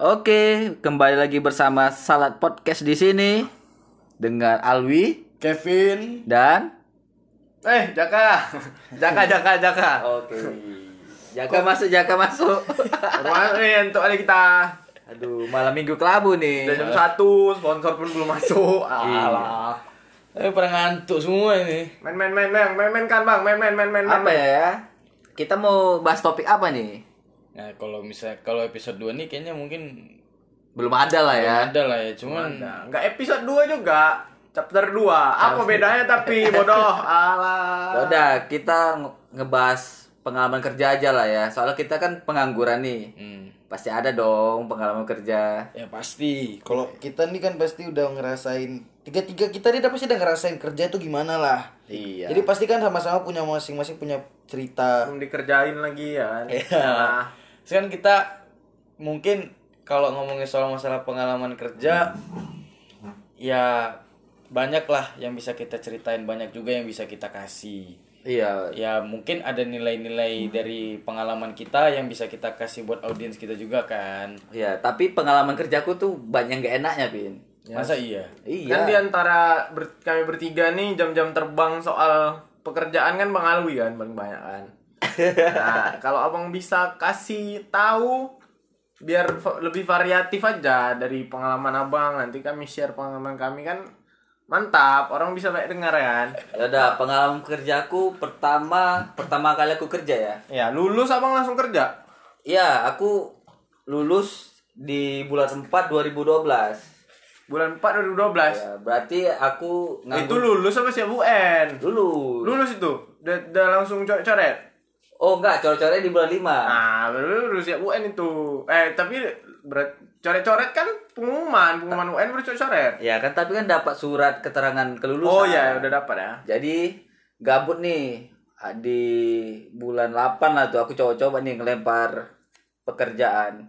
Oke, kembali lagi bersama Salat Podcast di sini dengan Alwi Kevin. dan Eh, Jaka. Jaka, Jaka, Jaka. Oke. Jaka masuk, Jaka masuk. Nih untuk hari kita. Aduh, malam minggu kelabu nih. Udah jam satu, sponsor pun belum masuk. Alah. Eh pada ngantuk semua ini. Main, main, main, main, main, main kan bang, main, main, main, main. Apa main. ya ya? Kita mau bahas topik apa nih? Nah, kalau misal kalau episode 2 nih kayaknya mungkin Belum ada lah ya. ada lah ya, cuman Nah, Enggak episode 2 juga. Chapter 2. Apa bedanya tapi bodoh. Alah. Ya udah, kita nge- ngebahas pengalaman kerja aja lah ya. Soalnya kita kan pengangguran nih. hmm, Pasti ada dong pengalaman kerja. ya pasti. Kalau kita nih kan pasti udah ngerasain tiga-tiga kita nih udah pasti udah ngerasain kerja itu gimana lah. Iya. Jadi pasti kan sama-sama punya masing-masing punya cerita. Belum dikerjain lagi ya kan. Iya. Sekarang kita mungkin kalau ngomongin soal masalah pengalaman kerja ya banyak lah yang bisa kita ceritain, banyak juga yang bisa kita kasih. Iya. Ya mungkin ada nilai-nilai dari pengalaman kita yang bisa kita kasih buat audiens kita juga kan. Iya, tapi pengalaman kerjaku tuh banyak gak enaknya, Pin. Masa iya? Iya. Kan di antara ber- kami bertiga nih jam-jam terbang soal pekerjaan kan Bang Alwi kan paling banyak kan. Nah, kalau Abang bisa kasih tahu biar lebih variatif aja dari pengalaman Abang nanti kami share pengalaman kami kan mantap orang bisa baik dengar kan Ya udah, pengalaman kerjaku pertama pertama kali aku kerja ya. ya lulus abang langsung kerja Iya, aku lulus di bulan 4 2012. bulan 4 2012 Ya, berarti aku itu nganggur lulus apa siap UN lulus. lulus itu udah, udah langsung coret-coret Oh enggak, coret-coret di bulan 5. Nah, baru siap UN itu. Eh, tapi berat coret-coret kan pengumuman, pengumuman UN baru coret-coret. Ya kan tapi kan dapat surat keterangan kelulusan. Oh iya, udah dapat ya. Jadi gabut nih di bulan 8 lah tuh aku coba-coba nih ngelempar pekerjaan.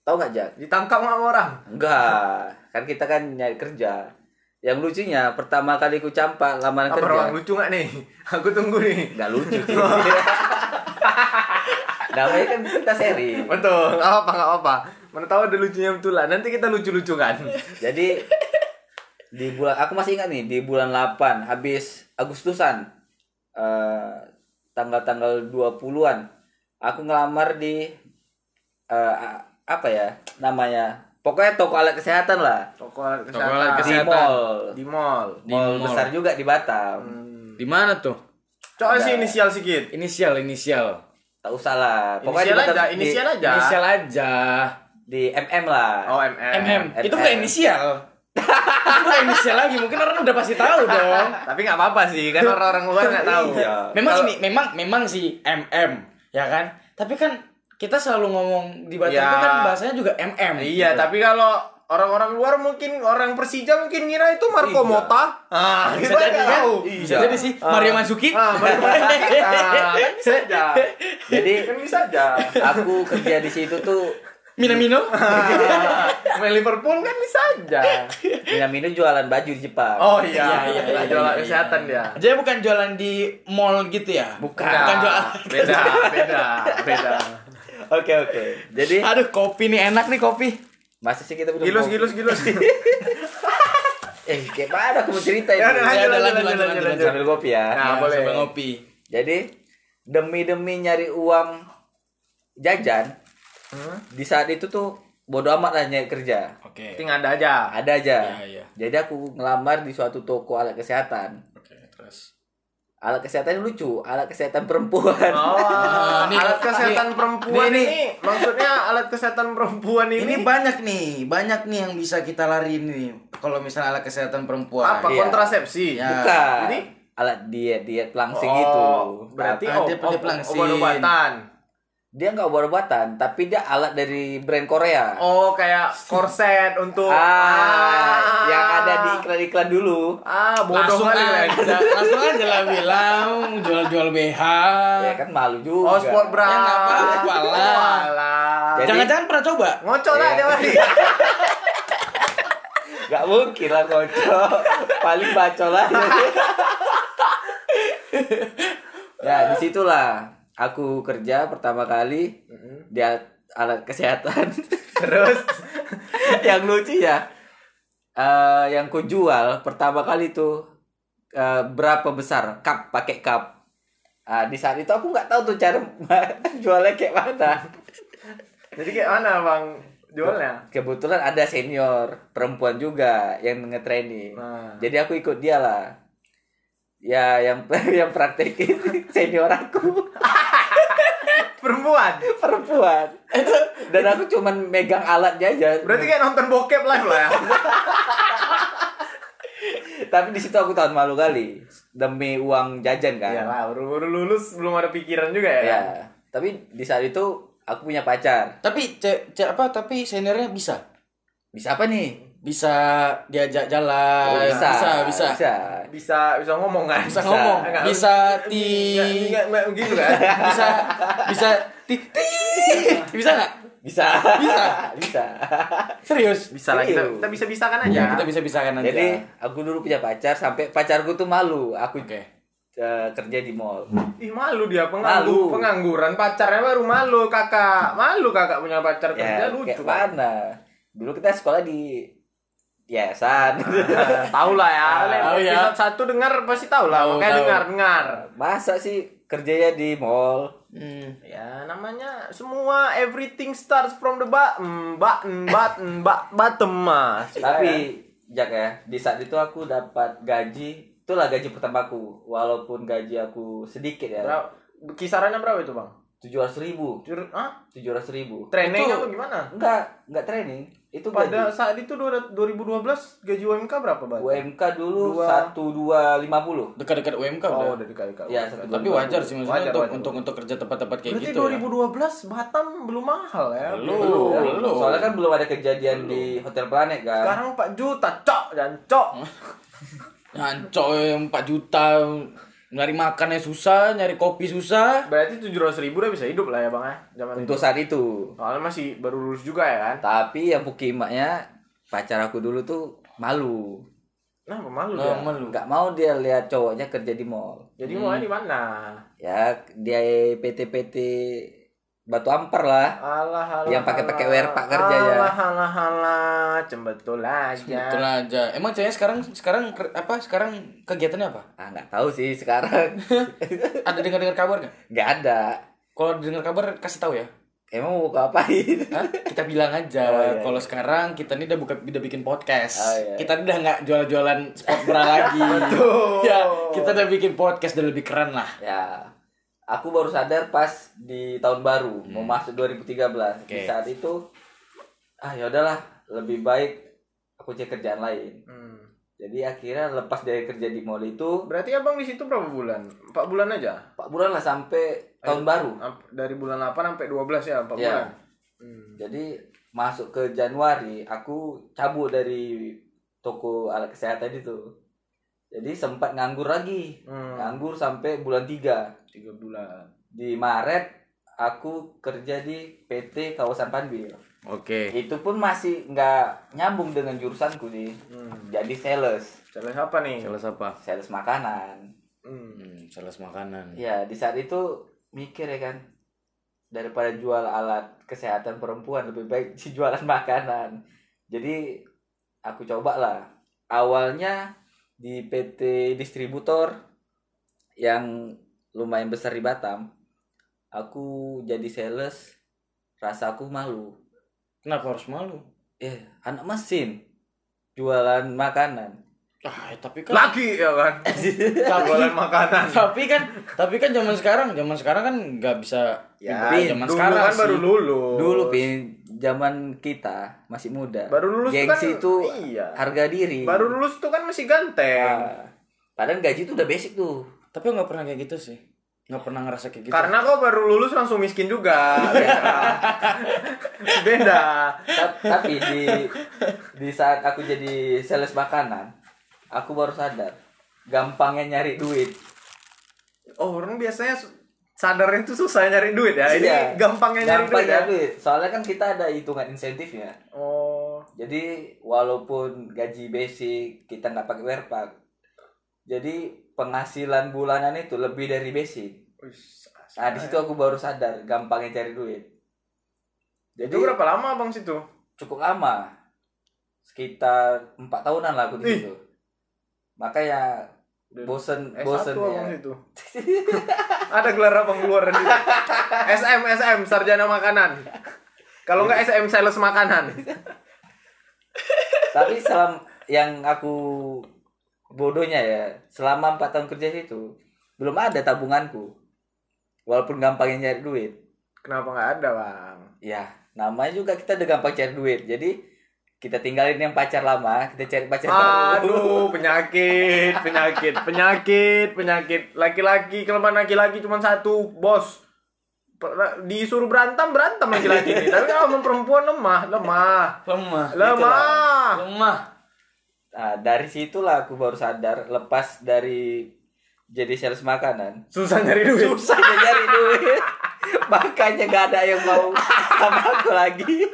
Tahu nggak Jak? Ditangkap sama orang? Enggak, kan kita kan nyari kerja. Yang lucunya pertama kali ku campak lamaran Apa kerja. orang lucu nggak nih? Aku tunggu nih. Nggak lucu. Namanya kan kita seri. Betul, nggak apa nggak apa. Mana tahu ada lucunya betul lah. Nanti kita lucu-lucu kan. Jadi di bulan aku masih ingat nih di bulan 8 habis Agustusan eh, tanggal-tanggal 20-an aku ngelamar di eh, a- apa ya namanya pokoknya toko alat kesehatan lah Toko alat Toko alat kesehatan. di Kesehatan. mall Di mall. Di mall mall. besar juga di Batam Di mana tuh? Coba sih inisial sedikit. Inisial, inisial. tak usah lah Inisial di Batam- aja, inisial aja. Inisial aja. di MM lah Oh, MM. MM. Itu MM. bukan inisial. Itu bukan inisial lagi. Mungkin orang udah pasti tahu dong. Tapi nggak apa-apa sih, kan orang-orang luar nggak tahu. Iya. Memang Kalau- ini memang memang sih MM, ya kan? Tapi kan kita selalu ngomong di Batam Ya. itu kan bahasanya juga MM. Iya, tapi kalau orang-orang luar mungkin orang Persija mungkin ngira itu Marco Iya. Mota. Ah, bisa kita jadi kan? tahu. Bisa jadi sih. Mario Mansuki. Ah, Mario Mansuki. Ah, kan bisa aja. jadi Kan bisa aja. aku kerja di situ tuh Minamino. Ah, Main Liverpool kan bisa aja. Minamino jualan baju di Jepang Oh iya, Iya, iya, iya, jualan iya, kesehatan dia. Jadi bukan jualan di mall gitu ya? Bukan. Bukan jualan. beda, beda, beda. oke oke jadi Aduh, kopi nih enak nih kopi. Masa sih kita belum Gilus, gilus, gilus. Eh, kayak mana aku mau cerita ini? Ya udah, lanjut, Ya lanjut, lanjut, lanjut, lanjut, lanjut. Sambil kopi ya. Nah, Ya, boleh. sambil ngopi. Jadi demi-demi nyari uang jajan, Hmm? di saat itu tuh bodo amat lah nyari kerja. Oke. Tinggal ada aja. Ada aja. Iya, iya. Jadi aku ngelamar di suatu toko alat kesehatan. Alat kesehatan lucu, alat kesehatan perempuan. Oh, Nah, ini- alat kesehatan ini- perempuan ini- ini, maksudnya alat kesehatan perempuan ini, Ini banyak nih, banyak nih yang bisa kita lari nih. Kalau misalnya alat kesehatan perempuan. apa? Iya. Kontrasepsi. Ya. Bukan. Ini? Alat diet, diet langsing Oh, itu. Berarti Ah, oh, dia- dia oh, pelangsin. obat-obatan. Dia nggak obat-obatan, tapi dia alat dari brand Korea. Oh, kayak korset untuk Ah, yang ada di iklan-iklan dulu. Ah, bodoh langsung kali aja, kan. langsung aja lah bilang jual-jual BH. Ya kan malu juga. Oh, sport bra. Ya, nggak apa-apa lah. Jangan-jangan pernah coba? Ngocok lah Iya. dia Wadi. Gak mungkin lah kocok. Paling bacol aja. ya di situlah aku kerja pertama kali di alat, alat kesehatan. Terus? Yang lucu ya eh yang ku jual pertama kali tuh eh, berapa besar cup pakai cup. Ah, di saat itu aku nggak tahu tuh cara jualnya kayak mana. Jadi kayak mana bang? Jualnya? kebetulan ada senior perempuan juga yang nge-training. Nah. jadi aku ikut dia lah. Ya yang yang praktekin senior aku Perempuan. perempuan dan aku cuman megang alatnya aja Berarti kayak nonton bokep live lah ya. tapi di situ aku tahu malu kali demi uang jajan kan Iyalah, baru, baru lulus belum ada pikiran juga ya. ya tapi di saat itu aku punya pacar Tapi ce, ce- apa? Tapi seniornya bisa. bisa apa nih Bisa diajak jalan. Oh, bisa bisa, bisa. bisa Bisa bisa ngomong kan? Bisa ngomong, Enggak, bisa ti Enggak, enggak, enggak gitu kan? bisa bisa ti ti bisa nggak? bisa Bisa. bisa Bisa Serius? lah kita, kita bisa bisakan aja. Ya, kita bisa bisakan aja. jadi aku dulu punya pacar sampai pacarku tuh malu aku Oke. eh, kerja di mall Ih malu dia penganggur, Malu. pengangguran pacarnya baru malu kakak. Malu kakak punya pacar kerja ya lucu. kayak mana dulu kita sekolah di yayasan Ah, tahu lah ya. Tahu ya. Episode satu dengar pasti tahu lah. Makanya tahu. dengar dengar. masa sih kerjanya di mall Hmm. Ya namanya semua everything starts from the bottom, button, ba- bottom mas. tapi Jak ya di saat itu aku dapat gaji itulah gaji pertamaku walaupun gaji aku sedikit ya Berapa- kisarannya berapa itu bang? tujuh ratus ribu ah? tujuh ratus ribu Training Itu- apa gimana? enggak enggak training itu Pada gaji saat itu dua- 2012 gaji UMK berapa bang? UMK dulu satu dua lima puluh Dekat-dekat UMK Oh udah. udah dikali-kali. Ya, Tapi wajar sih maksudnya Wajar, untuk, wajar. untuk untuk kerja tempat-tempat kayak Berarti gitu. ya. 2012 Batam belum mahal ya? Belum. belum belum. soalnya kan belum ada kejadian di hotel planet kan Sekarang 4 juta, cok dan cok. Ngancok yang 4 juta nyari makannya susah, nyari kopi susah. Berarti 700 ribu udah bisa hidup lah ya bang ya? Zaman untuk itu. saat itu Soalnya masih baru lulus juga ya kan? tapi yang pukimaknya pacar aku dulu tuh malu Nah, malu Nah, dia. malu. nggak mau dia lihat cowoknya kerja di mall Jadi mau di mana? ya dia PT-PT batu ampar lah Alah, alah, Yang pakai-pakai alah. werpak kerja ya. Alah, alah, alah. Cembetul aja. Betul aja. Emang ceweknya sekarang sekarang apa? Sekarang kegiatannya apa? ah nggak tahu sih sekarang Ada dengar-dengar kabar nggak? nggak ada Kalau dengar kabar kasih tahu ya. emang mau ngapain Hah? Kita bilang aja. Oh, iya, Kalau sekarang kita ini udah buka udah bikin podcast. Oh, iya. Kita udah nggak jual-jualan sport bra lagi. Betul. Ya, kita udah bikin podcast udah lebih keren lah. ya aku baru sadar pas di tahun baru mau masuk 2013 di Oke. saat itu ah ya udahlah lebih baik aku cari kerjaan lain Hmm. jadi akhirnya lepas dari kerja di mall itu Berarti abang di situ berapa bulan? 4 bulan aja? empat bulan lah sampai tahun baru Dari bulan 8 sampai 12 ya, 4 Iya. bulan. Hmm. jadi masuk ke Januari aku cabut dari toko alat kesehatan itu jadi sempat nganggur lagi Hmm. nganggur sampai bulan 3 3 bulan. di Maret aku kerja di PT Kawasan Panbil Oke. itu pun masih nggak nyambung dengan jurusanku sih Hmm. jadi sales Sales apa nih? Sales apa? sales makanan Hmm. Hmm, sales makanan. ya di saat itu mikir ya kan daripada jual alat kesehatan perempuan lebih baik jualan makanan jadi aku coba lah awalnya di PT distributor yang lumayan besar di Batam aku jadi sales rasa aku malu Kenapa harus malu? eh anak mesin jualan makanan Ah, ya tapi kan Lagi ya kan? tapi, Jualan makanan. tapi kan tapi kan zaman sekarang zaman sekarang kan nggak bisa Ya, Pin, zaman dulu sekarang kan sih. baru lulus. dulu pin zaman kita masih muda Baru lulus tuh gengsi kan- itu iya. harga diri Baru lulus tuh kan masih ganteng. Nah, padahal gaji itu udah basic tuh tapi nggak pernah kayak gitu sih nggak pernah ngerasa kayak gitu Karena kau baru lulus langsung miskin juga. Beda. Beda. Ta- tapi di di saat aku jadi sales makanan aku baru sadar gampangnya nyari duit Oh, orang biasanya sadarnya tuh susah nyari duit ya. Ini Iya. gampangnya nyari duit gampangnya ya. duit soalnya kan kita ada hitungan insentifnya Oh. jadi walaupun gaji basic kita nggak pakai werpak jadi penghasilan bulanan itu lebih dari basic Wis, nah di situ aku baru sadar gampangnya cari duit jadi Itu berapa lama abang situ? cukup lama sekitar empat tahunan lah aku di situ makanya bosen S1 bosen ya situ. Ada gelar abang keluar situ. SM SM sarjana makanan. Kalau nggak SM sales makanan. tapi selama yang aku bodohnya ya selama empat tahun kerja situ belum ada tabunganku walaupun gampangnya nyari duit Kenapa nggak ada bang? ya namanya juga kita udah gampang cari duit jadi kita tinggalin yang pacar lama kita cari pacar baru Aduh, penyakit, penyakit, penyakit, penyakit. Laki-laki, kelemahan laki-laki cuma satu, bos. Disuruh berantem, berantem laki-laki ini. Tapi kalau perempuan lemah, lemah. lemah Lemah. lemah nah, dari situlah aku baru sadar lepas dari jadi sales makanan Susah nyari duit. susah ya nyari duit makanya gak ada yang mau sama aku lagi.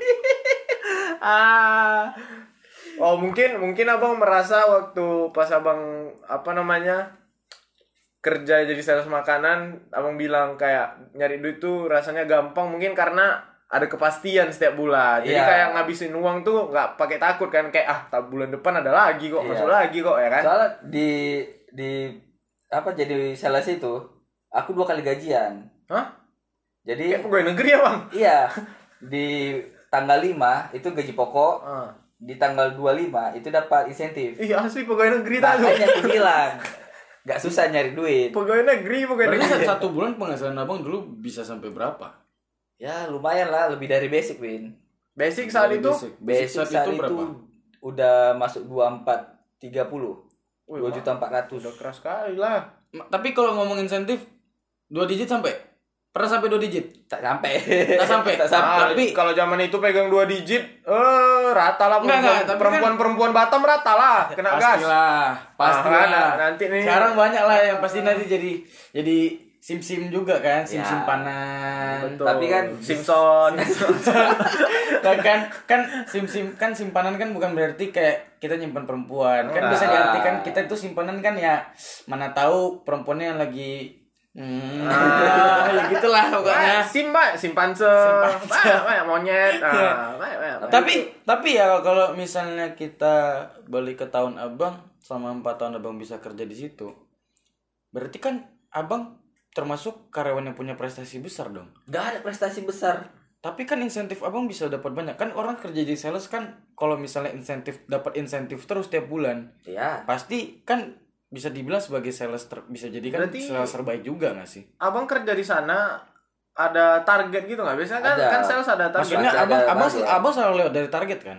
Oh, mungkin mungkin Abang merasa waktu pas Abang apa namanya? kerja jadi sales makanan, Abang bilang kayak nyari duit tuh rasanya gampang mungkin karena ada kepastian setiap bulan. Jadi Iya. kayak ngabisin uang tuh nggak pakai takut kan kayak ah tak bulan depan ada lagi kok, Iya. masuk lagi kok ya kan. soalnya di di apa jadi sales itu aku dua kali gajian Hah? jadi Kayak pegawai negeri ya, Bang? iya di tanggal 5 itu gaji pokok Ah. di tanggal 25 itu dapat insentif Ih, asli pegawai negeri tadi. makanya aku bilang nggak susah nyari duit Pegawai negeri, pegawai berarti negeri. satu, satu bulan penghasilan abang dulu bisa sampai berapa ya lumayan lah lebih dari basic win Basic saat Dari itu. basic. basic basic saat, itu berapa udah masuk 24 30 Wih, dua juta empat ratus Udah keras sekali lah. Tapi kalau ngomong insentif dua digit sampai pernah sampai dua digit tak sampai Tak sampai. tak sampai Ah, tapi- kalau zaman itu pegang dua digit, eh rata lah perempuan, enggak, tapi perempuan, perempuan Batam rata lah, kena gas. pastilah pastilah Ah, nah, nanti nih. sekarang banyak lah yang pasti nanti jadi jadi sim sim juga kan sim Ya. simpanan Betul. Tapi kan- Simpson. kan kan kan sim sim kan simpanan kan bukan berarti kayak kita nyimpan perempuan kan bisa Enggak. diartikan kita itu simpanan kan ya mana tahu perempuannya yang lagi hmm, Ah. ya gitulah pokoknya. Ah, sim mbak, simpanse, banyak, banyak monyet, ah, banyak, banyak. tapi tapi ya kalau misalnya kita balik ke tahun abang selama empat tahun abang bisa kerja di situ berarti kan abang termasuk karyawan yang punya prestasi besar dong. Nggak ada prestasi besar. Tapi kan insentif abang bisa dapat banyak. Kan orang kerja di sales kan kalau misalnya insentif dapat insentif terus tiap bulan ya pasti kan bisa dibilang sebagai sales ter- bisa jadi kan Berarti- sales terbaik juga gak sih Abang kerja di sana ada target gitu nggak? Biasanya kan Ada. kan sales ada target. maksudnya Pasti ada abang abang target. abang selalu lewat dari target kan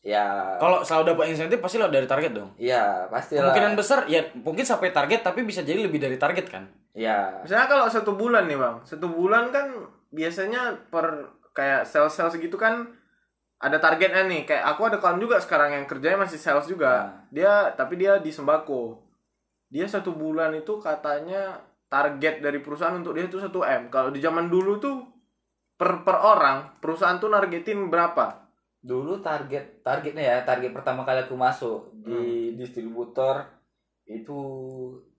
ya kalau selalu dapat insentif pasti lewat dari target dong ya pasti kemungkinan besar ya mungkin sampai target tapi bisa jadi lebih dari target kan ya Misalnya kalau satu bulan nih bang, satu bulan kan biasanya per kayak sales sales gitu kan ada targetnya nih. Kayak aku ada kawan juga sekarang yang kerjanya masih sales juga. Dia tapi dia di sembako. Dia satu bulan itu katanya target dari perusahaan untuk dia itu 1 m. Kalau di zaman dulu tuh per per orang perusahaan tuh nargetin berapa? dulu target targetnya ya target pertama kali aku masuk di Hmm. distributor itu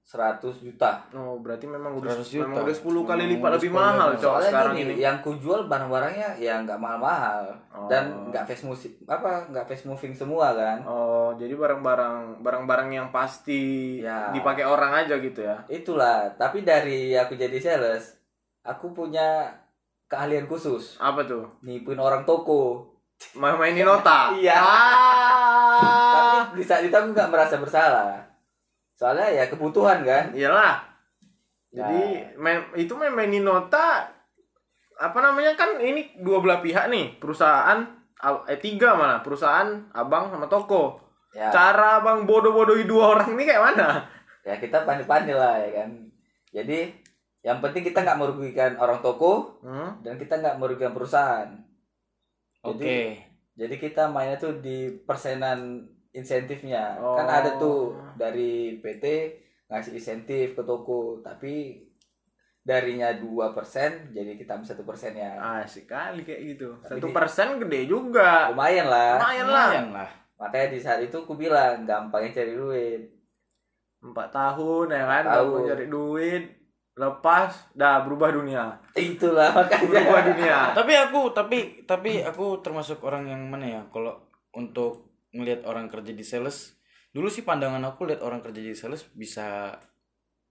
100 juta Oh berarti memang udah 100 juta. memang udah 10 kali Memang lipat lebih 10 mahal soalnya sekarang gini ini. yang kujual barang-barangnya ya nggak mahal-mahal Oh. dan nggak fast musik apa nggak fast moving semua kan Oh, jadi barang-barang barang-barang yang pasti Ya. dipakai orang aja gitu ya. itulah tapi dari aku jadi sales aku punya keahlian khusus Apa tuh? nipuin orang toko Ma- Mainin nota. Iya. Ah. tapi di saat itu aku nggak merasa bersalah soalnya ya kebutuhan kan. Iyalah. Ya. Jadi main, itu main mainin nota apa namanya kan ini dua belah pihak nih. Perusahaan eh tiga malah. Perusahaan abang sama toko. Ya. Cara abang bodoh-bodohi dua orang ini kayak mana? Ya kita pandai-pandai lah ya kan. Jadi yang penting kita nggak merugikan orang toko hmm? dan kita nggak merugikan perusahaan. Oke. Jadi- jadi kita mainnya tuh di persenan insentifnya. Oh. kan ada tuh dari PT ngasih insentif ke toko tapi darinya dua persen jadi kita ambil satu persennya asik kali kayak gitu. Satu persen gede juga. Lumayan lah. Lumayan lah. Lumayan lah. Makanya di saat itu aku bilang gampangnya cari duit. Empat tahun ya kan? Tahun. cari duit lepas dah berubah dunia. Itulah makanya. berubah dunia. Tapi aku tapi tapi aku termasuk orang yang mana ya? Kalau untuk ngelihat orang kerja di sales dulu sih pandangan aku lihat orang kerja di sales bisa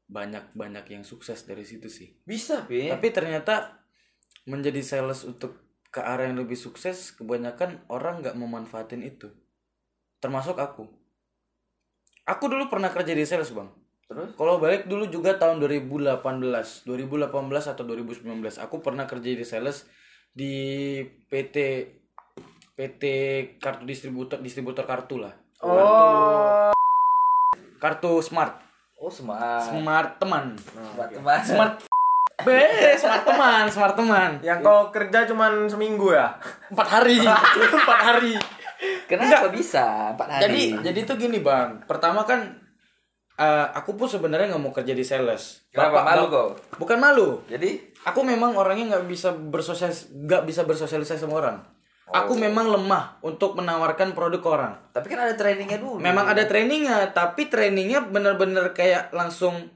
banyak banyak yang sukses dari situ sih Bisa, Pi. tapi ternyata menjadi sales untuk ke arah yang lebih sukses kebanyakan orang nggak memanfaatin itu termasuk aku aku dulu pernah kerja di sales bang Terus? kalau balik dulu juga tahun 2018 2018 atau 2019 aku pernah kerja di sales di PT PT kartu distributor distributor kartu lah. Oh. Kartu. Smart. Oh, smart. smart teman. Smart teman. smart. Be smart teman smart teman. Yang kau kerja cuman seminggu ya? Empat hari. Empat hari. Kenapa bisa? Empat hari. jadi jadi tuh gini bang. Pertama kan eh, aku pun sebenarnya nggak mau kerja di sales. Kenapa? Bapak- malu kau? bukan malu. Jadi? Aku memang orangnya nggak bisa bersosialis nggak bisa bersosialisasi sama orang aku memang lemah untuk menawarkan produk ke orang tapi kan ada trainingnya dulu. memang ada trainingnya tapi trainingnya bener-bener kayak langsung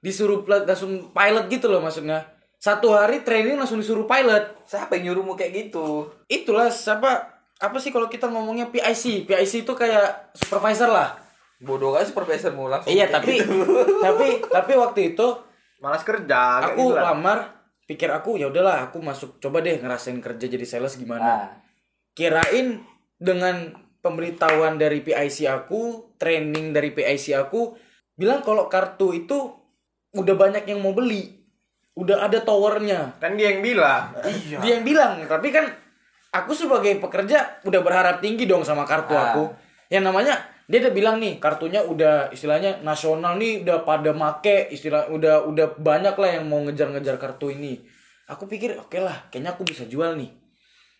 disuruh langsung pilot gitu loh maksudnya satu hari training langsung disuruh pilot Siapa yang nyuruhmu kayak gitu? itulah siapa apa sih kalau kita ngomongnya PIC PIC itu kayak supervisor lah Bodoh kan supervisormu langsung. iya kayak tapi gitu. tapi tapi waktu itu malas kerja kayak aku gitu lah. lamar pikir aku ya udahlah aku masuk coba deh ngerasain kerja jadi sales gimana. Nah, kirain dengan pemberitahuan dari PIC aku training dari PIC aku bilang kalau kartu itu udah banyak yang mau beli. Udah ada towernya. Kan dia yang bilang. Dia yang bilang tapi kan aku sebagai pekerja udah berharap tinggi dong sama kartu Ah. aku. Yang namanya dia udah bilang nih kartunya udah istilahnya nasional nih udah pada make istilah udah udah banyak lah yang mau ngejar-ngejar kartu ini. Aku pikir oke lah kayaknya aku bisa jual nih.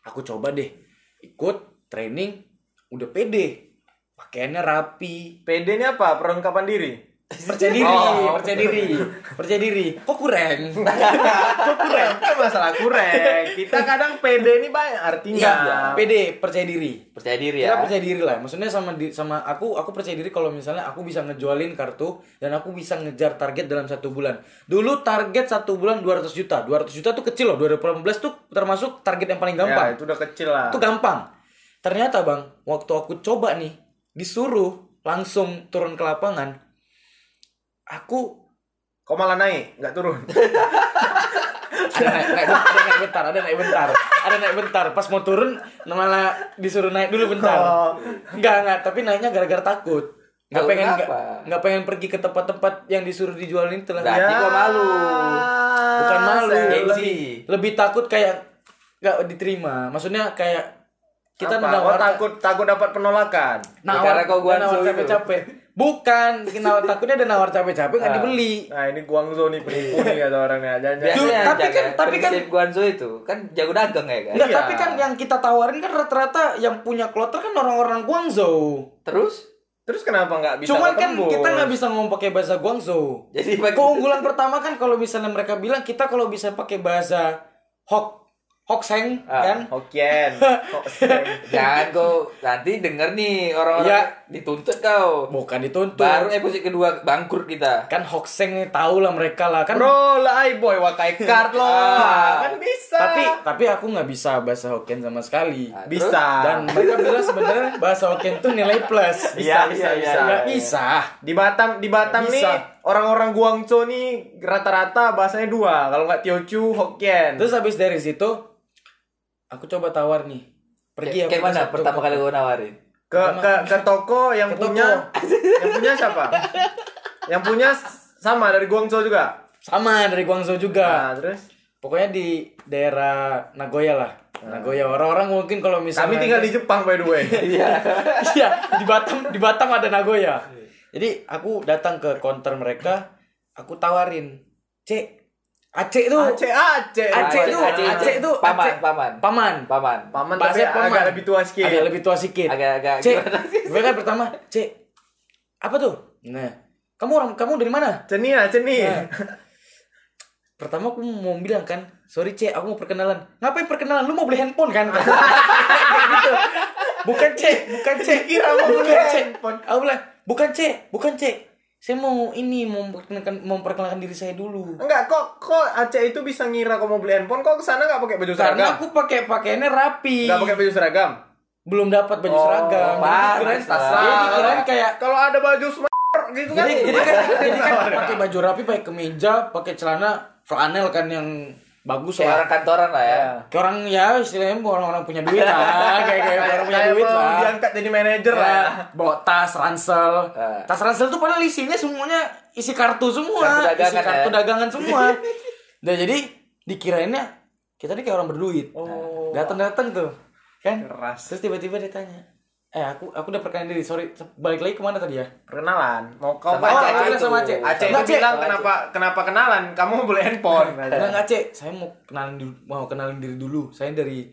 Aku coba deh ikut training udah pede. Pakaiannya rapi. PD ini apa? Perlengkapan diri percaya diri Oh. percaya diri percaya diri kok kurang kok kurang kan masalah kurang kita kadang PD ini banyak artinya Iya, pede, percaya diri. percaya diri Kita ya. percaya diri lah. Maksudnya sama di, sama aku, aku percaya diri kalau misalnya aku bisa ngejualin kartu dan aku bisa ngejar target dalam satu bulan. Dulu target satu bulan 200 juta. 200 juta tuh kecil loh. 2018 tuh termasuk target yang paling ya gampang. itu udah kecil lah itu gampang. Ternyata bang, waktu aku coba nih, disuruh langsung turun ke lapangan, aku kok malah naik nggak turun ada naik, naik, ada naik bentar, ada naik bentar, ada naik bentar. Pas mau turun, malah disuruh naik dulu bentar. Oh. Enggak enggak, tapi naiknya gara-gara takut. Nggak pengen nggak nggak pengen pergi ke tempat-tempat yang disuruh dijualin itu lah. Berarti kau malu. Bukan malu, lebih, lebih takut kayak nggak diterima. Maksudnya kayak kita Apa? Oh, menawarkan takut takut dapat penolakan nawar, Karena kau itu. capek-capek. Bukan, nawar takutnya ada nawar capek-capek nggak Ah. dibeli. nah ini Guangzhou nih penipu nih kata orangnya jangan Biasanya tapi kan- tapi kan- Guangzhou itu kan jago dagang ya kan. Enggak, Iya. tapi kan yang kita tawarin kan rata-rata yang punya kloter kan orang-orang Guangzhou. Terus terus kenapa nggak bisa Cuman kan kita nggak bisa ngomong pakai bahasa Guangzou. jadi Keunggulan pertama kan kalau misalnya mereka bilang kita kalau bisa pakai bahasa Hok Hokseng Ah, kan? Hokkien Hokkien. jangan kau nanti denger nih orang-orang Iya. dituntut kau. Bukan dituntut. Baru episode kedua bangkrut kita. kan Hokseng nih tahu lah mereka lah kan. bro lah boy wakai card lo Ah. kan bisa Tapi tapi aku nggak bisa bahasa Hokkien sama sekali. Nah, bisa Dan mereka bilang sebenarnya bahasa Hokkien tuh nilai plus. bisa Iya, bisa bisa iya. Nggak bisa. di Batam di Batam Nggak nih bisa. orang-orang Guangzhou nih rata-rata bahasanya dua kalau nggak Teochew Hokkien Terus habis dari situ aku coba tawar nih. Pergi Kayak, aku kayak ke mana pertama toko. kali gua nawarin? ke ke ke toko yang Ke punya yang punya siapa yang punya sama dari Guangzhou juga Sama dari Guangzhou juga. nah terus Pokoknya di daerah Nagoya lah. Nagoya orang-orang mungkin kalau misalnya kami tinggal di Jepang by the way Iya. Iya, di Batam di Batam ada Nagoya. Jadi aku datang ke counter mereka, aku tawarin, "Cek, Aceh itu Aceh Aceh Aceh itu, Aceh itu, paman, paman. paman. Paman. paman tapi paman. agak lebih tua sedikit Agak lebih tua sedikit. Agak-agak Cek, gimana sih? gue kan pertama, Cek, apa tuh? Nah, kamu orang kamu dari mana? ceni lah ceni Nah, pertama aku mau bilang kan, sorry cek, aku mau perkenalan. Ngapain perkenalan? Lu mau beli handphone kan? Gitu. Bukan cek, bukan cek. Kira mau beli handphone. Aku bilang, bukan cek, bukan cek. Saya mau ini mau memperkenalkan, memperkenalkan diri saya dulu Enggak, kok kok Aceh itu bisa ngira kau mau beli handphone, kok ke sana nggak pakai baju karena seragam? aku pakai pakaiannya rapi Nggak pakai baju seragam. belum dapat baju Oh, seragam jadi dikirain kayak Kalau ada baju smart gitu kan. jadi jadi kan jadi kan pakai baju rapi pakai kemeja pakai celana flanel kan yang bagus Kayak lah orang kantoran lah ya. kayak orang ya istilahnya orang-orang punya duit lah kayak kayak orang punya duit lah diangkat jadi manajer lah. ya. Ya, bawa tas ransel Eh. tas ransel tuh padahal isinya semuanya isi kartu semua Kartu dagangan isi kartu ya. dagangan semua nah jadi dikirainnya kita nih kayak orang berduit Oh. datang-datang tuh kan Keras. terus tiba-tiba dia tanya eh aku aku udah perkenalan diri sorry balik lagi ke mana tadi ya Perkenalan. Mau kau Sama Aceh Aceh itu. sama Aceh Aceh itu bilang kenapa kenapa kenalan? Kamu beli handphone. Enggak enggak cek, saya mau kenalin dulu, mau kenalin diri dulu. Saya dari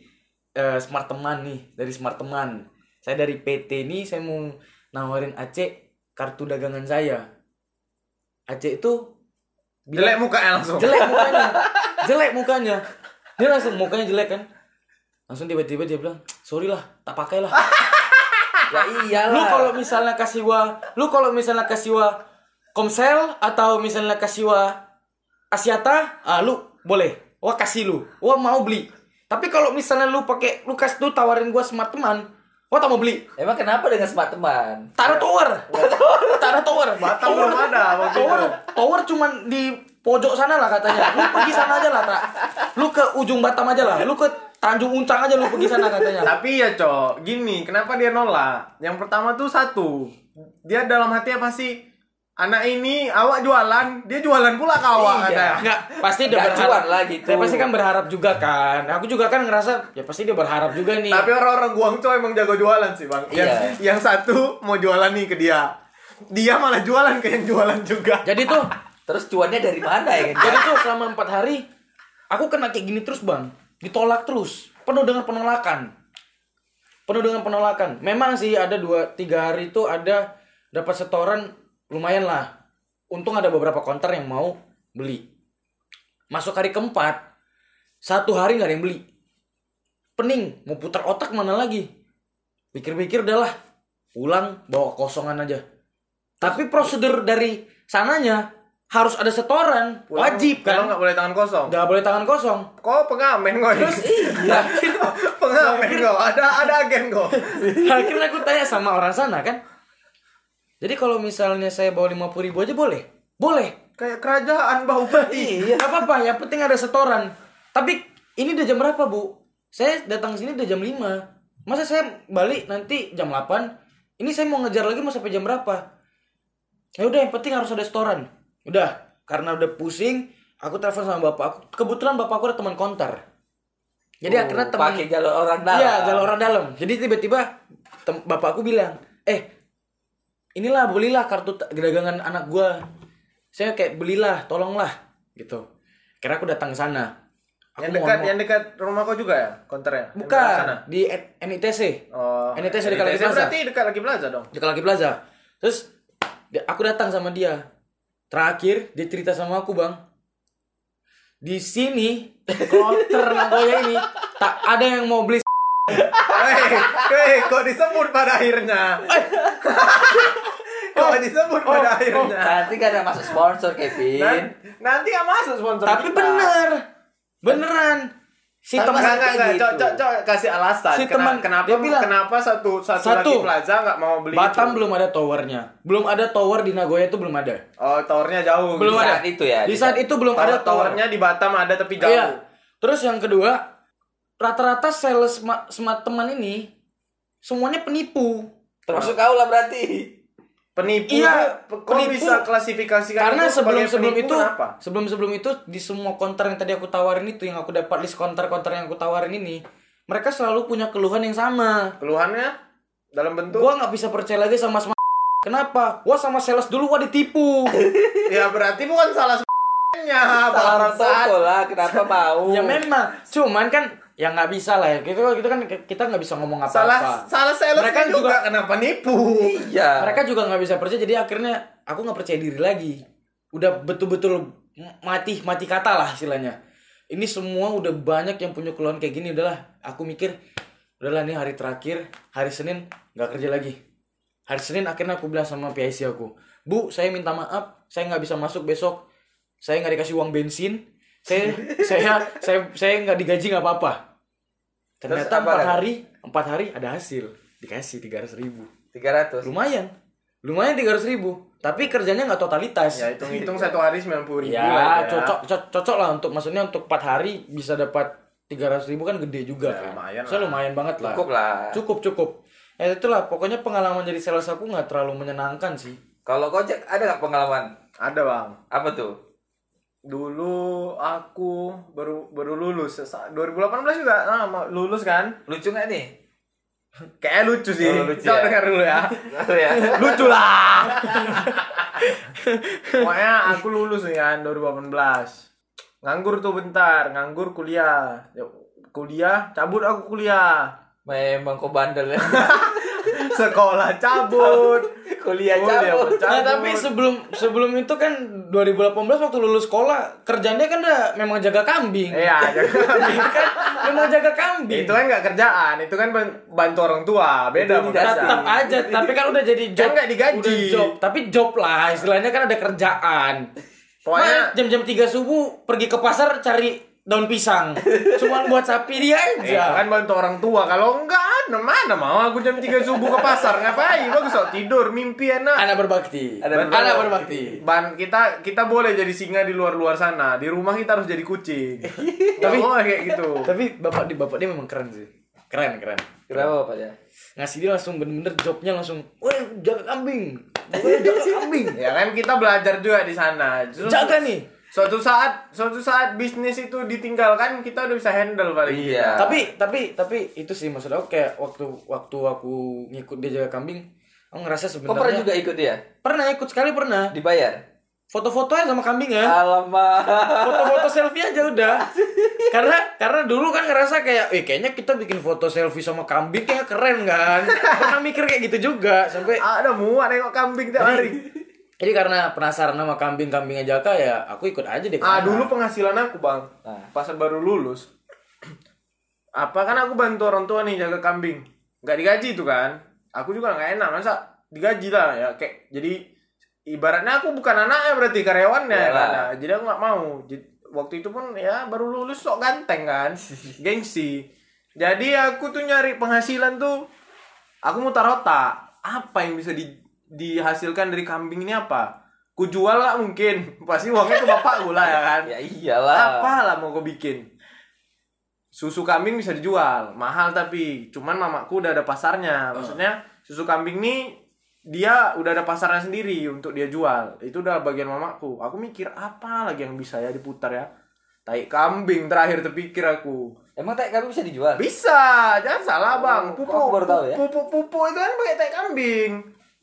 eh, Smart Teman nih, dari Smart Teman. Saya dari PT ini saya mau nawarin Aceh kartu dagangan saya. Aceh itu Jelek mukanya langsung. jelek mukanya. jelek mukanya. Dia langsung mukanya jelek kan. Langsung tiba-tiba dia bilang, "Sorry lah, tak pakai lah." Ya iyalah. lu kalau misalnya kasih wa, lu kalau misalnya kasih wa Komsel atau misalnya kasih wa Asiata, ah lu boleh. Wah kasih lu. Wah mau beli. Tapi kalau misalnya lu pakai lu kasih tuh tawarin gua smart teman, wah tak mau beli. Emang kenapa dengan smart teman? Taruh tower. Taruh tower. Batam belum ada Tower, tower cuman di pojok sana lah katanya. Lu pergi sana aja lah, tak. Lu ke ujung Batam aja lah. Lu ke Tanjung Uncang aja lu pergi sana katanya. Tapi ya cok, gini, kenapa dia nolak? Yang pertama tuh satu, dia dalam hati apa sih? Anak ini awak jualan, dia jualan pula ke awak Iya. ada. Enggak, pasti dia Nggak berharap. cuan lah gitu. Dia pasti kan berharap juga kan. Aku juga kan ngerasa ya pasti dia berharap juga nih. Tapi orang-orang Guangzhou emang jago jualan sih bang. Yang, Iya. yang satu mau jualan nih ke dia, dia malah jualan ke yang jualan juga. Jadi tuh, Terus cuannya dari mana ya kan? jadi tuh selama empat hari aku kena kayak gini terus bang, ditolak terus, penuh dengan penolakan, penuh dengan penolakan. Memang sih ada dua tiga hari itu ada dapat setoran lumayan lah. Untung ada beberapa konter yang mau beli. Masuk hari keempat, satu hari nggak ada yang beli. Pening, mau putar otak mana lagi? Pikir-pikir udahlah, pulang bawa kosongan aja. Tapi prosedur dari sananya harus ada setoran, Pulang- wajib kan? nggak boleh tangan kosong. Nggak boleh tangan kosong. Kok pengamen kok? Terus Iya. pengamen kok. Ada ada agen kok. Akhirnya aku tanya sama orang sana kan. Jadi kalau misalnya saya bawa lima ribu aja boleh? Boleh. Kayak kerajaan bau peti. Iya. Gak apa-apa, yang penting ada setoran. Tapi ini udah jam berapa bu? Saya datang sini udah jam 5 Masa saya balik nanti jam 8 Ini saya mau ngejar lagi mau sampai jam berapa? Ya udah yang penting harus ada setoran. Udah, karena udah pusing, aku telepon sama bapak aku. Kebetulan bapak aku ada teman konter. Jadi akhirnya teman pakai jalur orang dalam. Iya, jalur orang dalam. Jadi tiba-tiba bapak aku bilang, "Eh, inilah belilah kartu dagangan anak gua." Saya kayak belilah, tolonglah gitu. Kira aku datang ke sana. Aku Yang dekat ngomong- yang dekat rumah kau juga ya konternya? Bukan dekat sana? di NITC. Oh, NITC di Kalaki Plaza. berarti dekat lagi Plaza dong. Di Kalaki Plaza. Terus aku datang sama dia. Terakhir dia cerita sama aku, Bang. Di sini kloter Nagoya ini tak ada yang mau beli Hei, hei, kok disebut pada akhirnya? kok disebut pada akhirnya? Nanti kan ada masuk sponsor Kevin. nanti nggak masuk sponsor Tapi kita. bener. Beneran. Si teman enggak, enggak, enggak. gitu. Cok, cok, kasih alasan. Si teman, kenapa dia bilang, kenapa satu satu, Satu. lagi plaza nggak mau beli Batam itu? belum ada towernya. Belum ada tower di Nagoya itu belum ada. Oh, towernya jauh. Belum Di ada. saat itu ya, Di saat saat- itu belum Tower- ada tower. towernya di Batam ada tapi jauh. Iya. Terus yang kedua, rata-rata sales ma- smart teman ini semuanya penipu. Termasuk kau lah berarti. Penipu. Iya, kok penipu. bisa klasifikasikan Karena itu sebelum sebelum itu kenapa? sebelum sebelum itu di semua konter yang tadi aku tawarin itu yang aku dapat list konter-konter yang aku tawarin ini, mereka selalu punya keluhan yang sama. Keluhannya dalam bentuk Gua nggak bisa percaya lagi sama smart. Kenapa? Wah sama sales dulu wah ditipu. ya berarti bukan salah nya Salah orang toko lah, kenapa mau? ya memang, cuman kan ya nggak bisa lah ya. Gitu gitu kan kita nggak bisa ngomong salah apa-apa. salah sales Mereka juga, juga- kenapa nipu Iya. mereka juga nggak bisa percaya jadi akhirnya aku nggak percaya diri lagi udah betul-betul mati mati kata lah istilahnya ini semua udah banyak yang punya keluhan kayak gini udahlah aku mikir udahlah nih hari terakhir hari Senin nggak kerja lagi hari Senin akhirnya aku bilang sama PIC aku bu saya minta maaf saya nggak bisa masuk besok saya nggak dikasih uang bensin saya saya saya saya nggak digaji nggak apa-apa. Ternyata empat hari empat hari ada hasil. Dikasih tiga ratus ribu. 300 lumayan. Lumayan tiga ratus ribu. Tapi kerjanya nggak totalitas. Ya hitung-hitung satu hari sembilan puluh ribu ya, lah cocok co- cocok lah untuk maksudnya untuk empat hari bisa dapat tiga ratus ribu kan gede juga Ya, kan. lumayan Saya lah. lumayan banget lah. Cukup lah. Cukup cukup. Ya itulah pokoknya pengalaman jadi sales aku nggak terlalu menyenangkan sih. Kalau kocek ada nggak pengalaman? Ada bang. apa tuh Dulu aku baru baru lulus. Sa- 2018 juga nah, lulus kan. lucu nggak nih Kayak lucu sih. Oh, lucu Coba ya. dengar dulu ya. ya lucu lah. Pokoknya aku lulus nih kan 2018. Nganggur tuh bentar, nganggur kuliah. Kuliah, cabut aku kuliah. memang kau bandel ya Sekolah cabut. kuliah Kuliah cabut. Nah, tapi sebelum sebelum itu kan 2018 waktu lulus sekolah kerjanya kan udah memang jaga kambing. Iya, jadi kan memang jaga kambing. itu kan nggak kerjaan, itu kan ban- bantu orang tua. Beda Itu tetap aja tapi kan udah jadi job Kan nggak digaji. udah job tapi job lah istilahnya kan ada kerjaan Pokoknya- Mah, jam-jam 3 subuh pergi ke pasar cari daun pisang cuma buat sapi dia Eh, aja kan bantu orang tua. Kalau enggak, mana mau aku jam 3 subuh ke pasar ngapain? Bagus kok tidur, mimpi enak. anak berbakti Anak anak, berbakti. berbakti Ban kita kita boleh jadi singa di luar-luar sana. Di rumah kita harus jadi kucing. Tapi boleh kayak gitu. tapi bapak di bapak dia memang keren sih keren keren kenapa pak ya ngasih dia langsung bener-bener jobnya langsung woi jaga kambing woi jaga kambing Ya kan kita belajar juga di sana. Terus jaga nih Suatu saat suatu saat bisnis itu ditinggalkan kita udah bisa handle paling. Iya. tapi tapi tapi itu sih maksud aku kayak waktu waktu aku ngikut dia jaga kambing aku ngerasa kau sebenarnya pernah juga ikut dia? Pernah ikut sekali pernah. Dibayar? Foto-fotonya sama kambing ya? Alamak. Foto-foto selfie aja udah. Karena karena dulu kan ngerasa kayak eh kayaknya kita bikin foto selfie sama kambing kayak keren kan? Pernah mikir kayak gitu juga sampai ada muat nengok kambing tiap hari. Jadi karena penasaran sama kambing-kambingnya Jaka ya aku ikut aja deh Ah dulu penghasilan aku bang, Nah. pas baru lulus. Apa kan aku bantu orang tua nih jaga kambing, nggak digaji itu kan? Aku juga nggak enak masa digaji lah ya kayak jadi ibaratnya aku bukan anaknya berarti karyawannya kan? Nah, jadi aku nggak mau. Jadi, waktu itu pun ya baru lulus sok ganteng kan, gengsi. Jadi aku tuh nyari penghasilan tuh, aku mutar otak apa yang bisa di, dihasilkan dari kambing ini apa? Ku jual lah mungkin, pasti uangnya ke bapakku lah ya kan. ya iyalah Apa lah mau gue bikin? Susu kambing bisa dijual, mahal tapi cuman mamaku udah ada pasarnya. Maksudnya susu kambing nih dia udah ada pasarnya sendiri untuk dia jual. Itu udah bagian mamaku. Aku mikir apa lagi yang bisa ya diputar ya? Tai kambing terakhir terpikir aku. emang tak kami bisa dijual Bisa, jangan salah bang. Oh, Pupuk, baru tahu ya. pupuk, pupuk itu kan pakai tai kambing.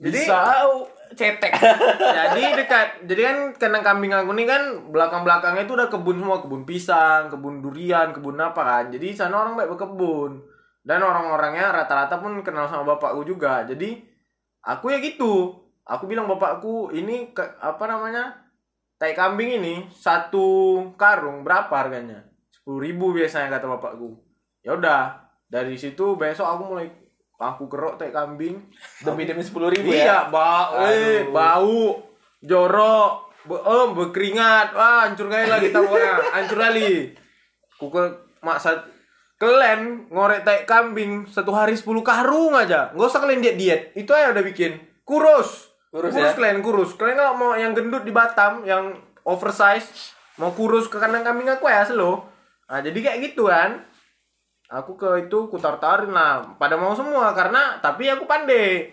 Jadi bisa. Cetek. Jadi dekat jadi kan kandang kambing aku nih kan belakang belakangnya itu udah kebun semua kebun pisang kebun durian kebun apa kan. Jadi sana orang baik berkebun. Dan orang-orangnya rata-rata pun kenal sama bapakku juga. Jadi aku ya gitu. Aku bilang bapakku ini ke, apa namanya tai kambing ini satu karung berapa harganya? Sepuluh ribu biasanya kata bapakku. Ya udah dari situ besok aku mulai aku kerok tai kambing. Demi demi sepuluh ribu ya? Iya, bau, eh, bau, jorok, be berkeringat, wah hancur kali lagi kita pokoknya, hancur kali. Kuku maksud kalian ngorek tai kambing satu hari 10 karung aja, nggak usah kalian diet diet, itu aja udah bikin. Kurus, Kurus kurus ya? kalian kurus. Kalian kalau mau yang gendut di Batam, yang oversize, mau kurus ke kandang kambing aku ya slow. Nah jadi kayak gitu kan aku ke itu ku tarin lah. Pada mau semua karena tapi aku pandai.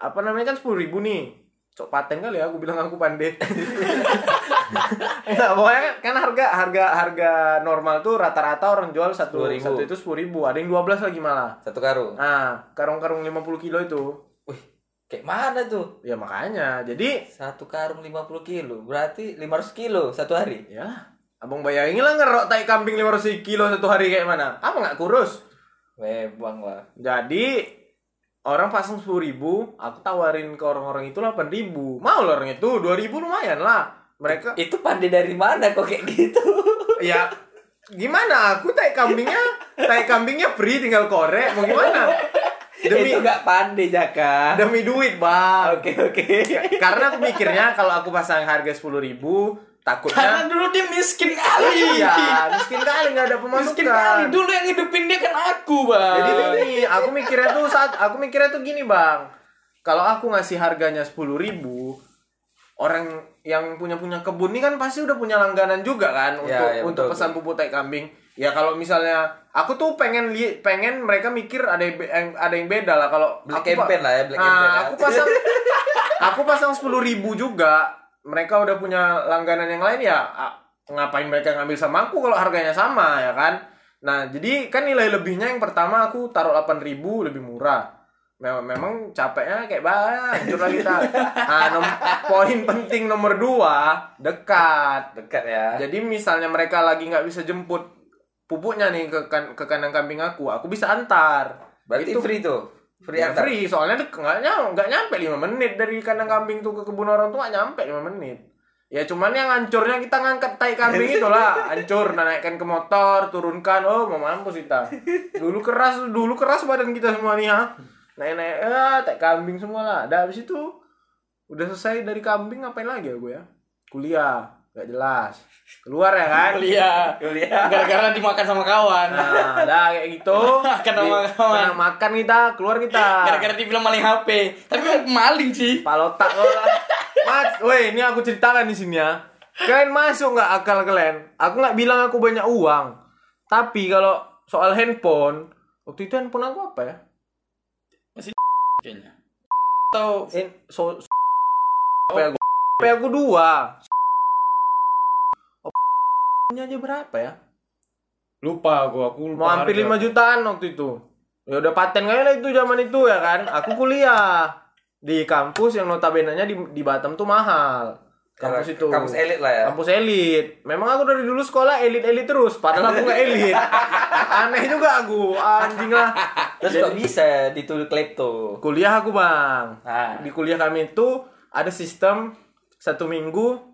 Apa namanya kan sepuluh ribu nih. Cok paten kali ya aku bilang aku pandai. Nggak, pokoknya kan harga harga harga normal tuh rata-rata orang jual satu 10.000. satu itu sepuluh ribu. Ada yang 12 lagi malah. Satu karung? Nah karung-karung 50 kilo itu. Wih kayak mana tuh? Ya makanya. Jadi satu karung 50 kilo berarti 500 kilo satu hari? Ya abang bayangin lah ngerok tai kambing 500 kilo satu hari kayak mana apa nggak kurus memang lah Jadi orang pasang sepuluh ribu, aku tawarin ke orang-orang itu delapan ribu. Mau lah orang itu dua ribu lumayan lah. Mereka itu pandai dari mana kok kayak gitu ya gimana? Aku tai kambingnya, tai kambingnya free tinggal korek. Mau gimana? Demi- Itu gak pandai Jaka. demi duit bang Oke oke. karena aku mikirnya kalau aku pasang harga sepuluh ribu Karena takutnya dulu dia miskin kali. iya miskin kali nggak ada pemasukan Miskin kali. Dulu yang hidupin dia kan aku, Bang. jadi gini aku mikirnya tuh saat aku mikirnya tuh gini bang kalau aku ngasih harganya sepuluh ribu orang yang punya punya kebun ini kan pasti udah punya langganan juga kan untuk Ya, ya, untuk betul, pesan pupuk tai kambing ya kalau misalnya aku tuh pengen li pengen mereka mikir ada yang, ada yang beda lah kalau Black aku campaign lah ya, black Nah, campaign ya. aku pasang aku pasang sepuluh ribu juga mereka udah punya langganan yang lain ya ngapain mereka ngambil sama aku kalau harganya sama ya kan? Nah jadi kan nilai lebihnya yang pertama aku taruh 8.000 ribu lebih murah. Memang, memang capeknya kayak banget hancur lah kita. Nah, nom- poin penting nomor dua dekat. Dekat ya. jadi misalnya mereka lagi nggak bisa jemput pupuknya nih ke kan- ke kandang kambing aku aku bisa antar. Berarti Itu- free tuh. Free Ya, antar. free soalnya nggak nggak nyampe 5 menit dari kandang kambing tuh ke kebun orang tua nggak nyampe 5 menit. Ya cuman yang hancurnya kita ngangkat tai kambing itulah hancur nah, naikkan ke motor turunkan. Oh mau mampus kita. Dulu keras dulu keras badan kita semua nih ha. Naik naik eh tai kambing semua lah. Dah habis itu udah selesai dari kambing ngapain lagi ya gue ya? Kuliah nggak jelas keluar ya kan Kuliah. Kuliah. Gara-gara dimakan sama kawan. nah dah kayak gitu Kena Di- kawan. kena makan kita keluar kita Gara-gara dibilang maling HP. Tapi maling sih. Palotak lo. Mas, woi, ini aku ceritakan di sini ya. Kalian masuk nggak akal kalian? Aku nggak bilang aku banyak uang. Tapi kalau soal handphone, waktu itu handphone aku apa ya? Kayaknya. Atau Eh, so, so aku, HP aku dua. Ini aja berapa ya? lupa aku, aku lupa. Mau hampir harga. 5 jutaan waktu itu. Ya udah paten kali lah itu zaman itu ya kan. Aku kuliah di kampus yang notabene-nya di, di Batam tuh mahal. Kampus itu. Kampus elit lah ya. Kampus elit. Memang aku dari dulu sekolah elit-elit terus. Padahal aku nggak elit. Aneh juga aku. Anjing lah. Terus kok bisa dituduh klepto? Kuliah aku bang. Nah, Di kuliah kami itu ada sistem satu minggu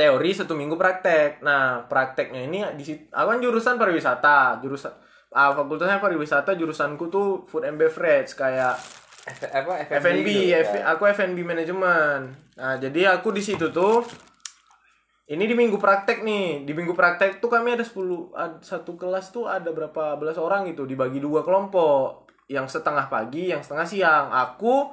teori, satu minggu praktek. Nah prakteknya ini di situ. Aku kan jurusan pariwisata. Jurusan ah, fakultasnya pariwisata. Jurusanku tuh food and beverage kayak F- apa F&B, gitu ya? F- aku F&B manajemen. Nah, jadi aku di situ tuh ini di minggu praktek nih. Di minggu praktek tuh kami ada 10 ad- satu kelas tuh ada berapa belas orang gitu dibagi dua kelompok. Yang setengah pagi, yang setengah siang. Aku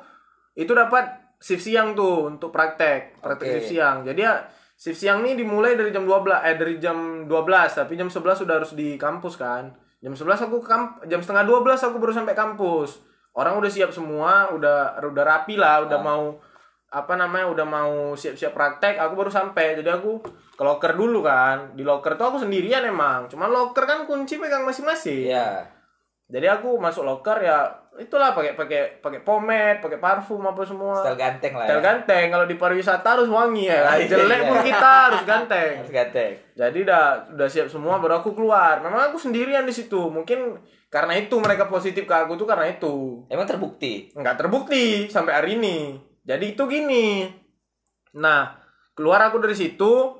itu dapat shift siang tuh untuk praktek, praktek Oke. shift siang. Jadi ya shift siang nih dimulai dari jam 12 eh dari jam 12, tapi jam 11 sudah harus di kampus kan. Jam 11 aku ke kamp jam setengah 12 aku baru sampai kampus. Orang udah siap semua, udah udah rapi lah, udah Ah. mau apa namanya, udah mau siap-siap praktek, aku baru sampai. Jadi aku ke locker dulu kan. Di locker tuh aku sendirian emang. Cuman locker kan kunci pegang masing-masing. Iya. Jadi aku masuk locker ya itulah pakai pakai pakai pomade, pakai parfum apa semua. Style ganteng lah Style ya. ganteng kalau di pariwisata harus wangi ya. kan? Iya. Jelek pun kita harus ganteng. Harus ganteng. Jadi udah udah siap semua baru aku keluar. Memang aku sendirian di situ. Mungkin karena itu mereka positif ke aku tuh karena itu. Emang terbukti. Nggak terbukti sampai hari ini. Jadi itu gini. Nah, keluar aku dari situ,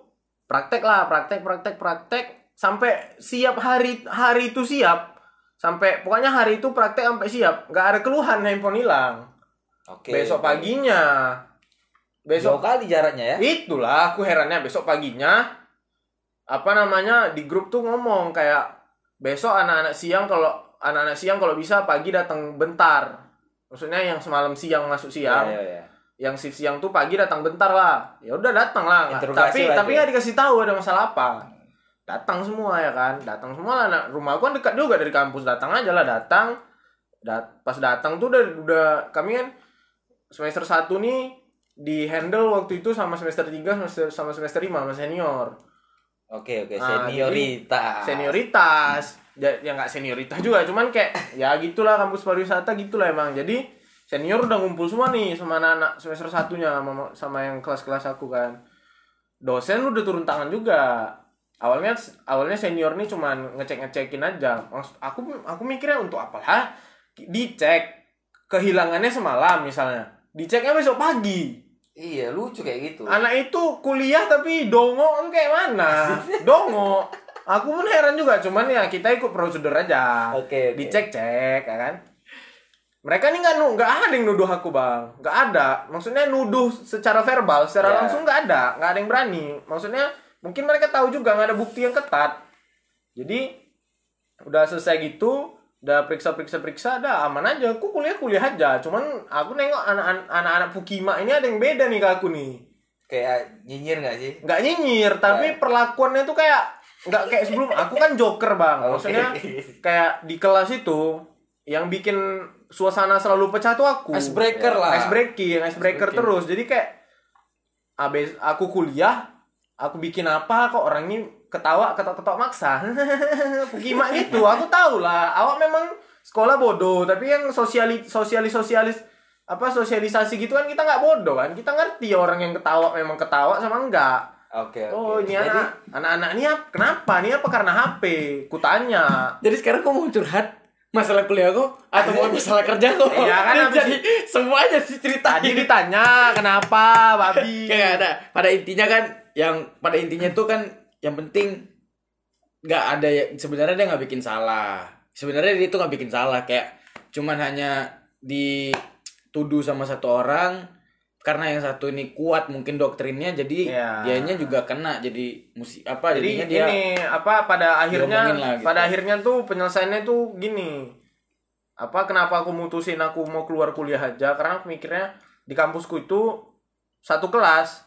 praktek lah, praktek, praktek, praktek sampai siap hari hari itu siap. Sampai pokoknya hari itu praktek sampai siap. Nggak ada keluhan handphone hilang. Oke. Besok paginya. Jauh Besok kali jaraknya ya. Itulah aku herannya besok paginya apa namanya di grup tuh ngomong kayak besok anak-anak siang kalau anak-anak siang kalau bisa pagi datang bentar. Maksudnya yang semalam siang masuk siang, Iya, iya. yang shift siang tuh pagi datang bentar lah. Ya udah datang lah. Interogasi Tapi lah tapi itu. nggak dikasih tahu ada masalah apa. Datang semua ya kan, datang semua lah. Nah, rumah aku kan dekat juga dari kampus. Datang aja lah datang. Dat pas datang tuh udah udah kami kan semester 1 nih di handle waktu itu sama semester 3 semester sama semester 5 sama senior. Oke, oke. Ah, Senioritas. Senioritas. Ya, ya nggak senioritas juga, cuman kayak ya gitulah kampus pariwisata gitulah emang. Jadi senior udah ngumpul semua nih sama anak-anak semester satunya sama, sama yang kelas-kelas aku kan. Dosen udah turun tangan juga. Awalnya awalnya senior nih cuman ngecek-ngecekin aja. Maksud aku aku mikirnya untuk apa lah? Dicek kehilangannya semalam misalnya. Diceknya besok pagi. Iya, lucu kayak gitu. Anak itu kuliah tapi dongo kayak mana? dongo. Aku pun heran juga, cuman ya kita ikut prosedur aja. Oke, oke. Dicek-cek, ya kan? mereka nih nggak nggak ada yang nuduh aku bang nggak ada maksudnya nuduh secara verbal secara Ya. langsung nggak ada nggak ada yang berani maksudnya mungkin mereka tahu juga nggak ada bukti yang ketat. Jadi udah selesai gitu udah periksa periksa periksa ada aman aja. Aku kuliah kuliah aja. Cuman aku nengok anak anak pukima ini ada yang beda nih ke aku nih. Kayak nyinyir gak sih? nggak nyinyir tapi perlakuannya tuh kayak nggak kayak sebelum. Aku kan joker bang. Maksudnya kayak di kelas itu yang bikin suasana selalu pecah tuh aku. Icebreaker lah. ice breaking ice breaker terus. Jadi kayak abis aku kuliah aku bikin apa kok orang ini ketawa ketawa maksa Pukima gitu aku tahu lah awak memang sekolah bodoh tapi yang sosiali sosialis sosialis apa sosialisasi gitu kan kita nggak bodoh kan kita ngerti orang yang ketawa memang ketawa sama enggak Oke, oke. Oh ini Jadi, anak anak-anak ini apa? Kenapa? Ini apa karena HP? Kutanya. Jadi sekarang kau mau curhat masalah kuliah kok atau mau masalah kerja kok? Iya kan, habis- jadi semuanya diceritain. Tadi ditanya kenapa, babi? Kayak ada. Pada intinya kan yang pada intinya tuh kan yang penting nggak ada ya sebenarnya dia nggak bikin salah. Sebenarnya dia tuh nggak bikin salah kayak cuman hanya dituduh sama satu orang karena yang satu ini kuat mungkin doktrinnya jadi Iya. dianya juga kena jadi musik apa Jadi jadinya dia ini apa pada akhirnya lah gitu. pada akhirnya tuh penyelesaiannya tuh gini. Apa kenapa aku mutusin aku mau keluar kuliah aja? Karena aku mikirnya di kampusku itu satu kelas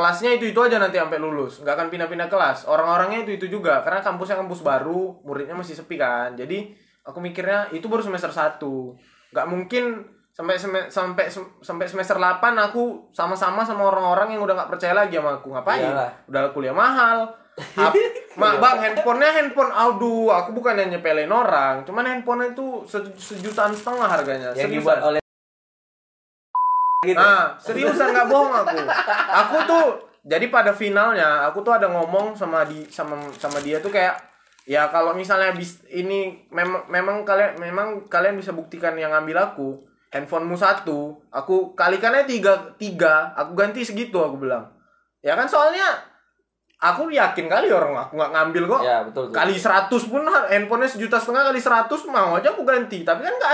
kelasnya itu itu aja nanti sampai lulus. Nggak akan pindah-pindah kelas. Orang-orangnya itu itu juga. Karena kampusnya kampus baru muridnya masih sepi kan. Jadi aku mikirnya itu baru semester 1 nggak mungkin sampai sampai sampai semester 8 aku sama-sama sama orang-orang yang udah nggak percaya lagi sama aku. Ngapain? Iyalah. udah kuliah mahal. Ap- Mak, bang handphonenya handphone. Aduh aku bukan yang nyepelin orang. Cuman handphonenya itu se- sejutaan setengah harganya. Yang Seriusan. dibuat oleh gitu. Nah, seriusan nggak bohong aku. Aku tuh jadi pada finalnya aku tuh ada ngomong sama di sama sama dia tuh kayak ya kalau misalnya bis, ini memang memang kalian memang kalian bisa buktikan yang ngambil aku handphonemu satu aku kalikannya tiga tiga aku ganti segitu aku bilang ya kan soalnya aku yakin kali orang aku nggak ngambil kok Ya, betul, betul. kali 100 pun handphonenya sejuta setengah kali 100 mau aja aku ganti tapi kan nggak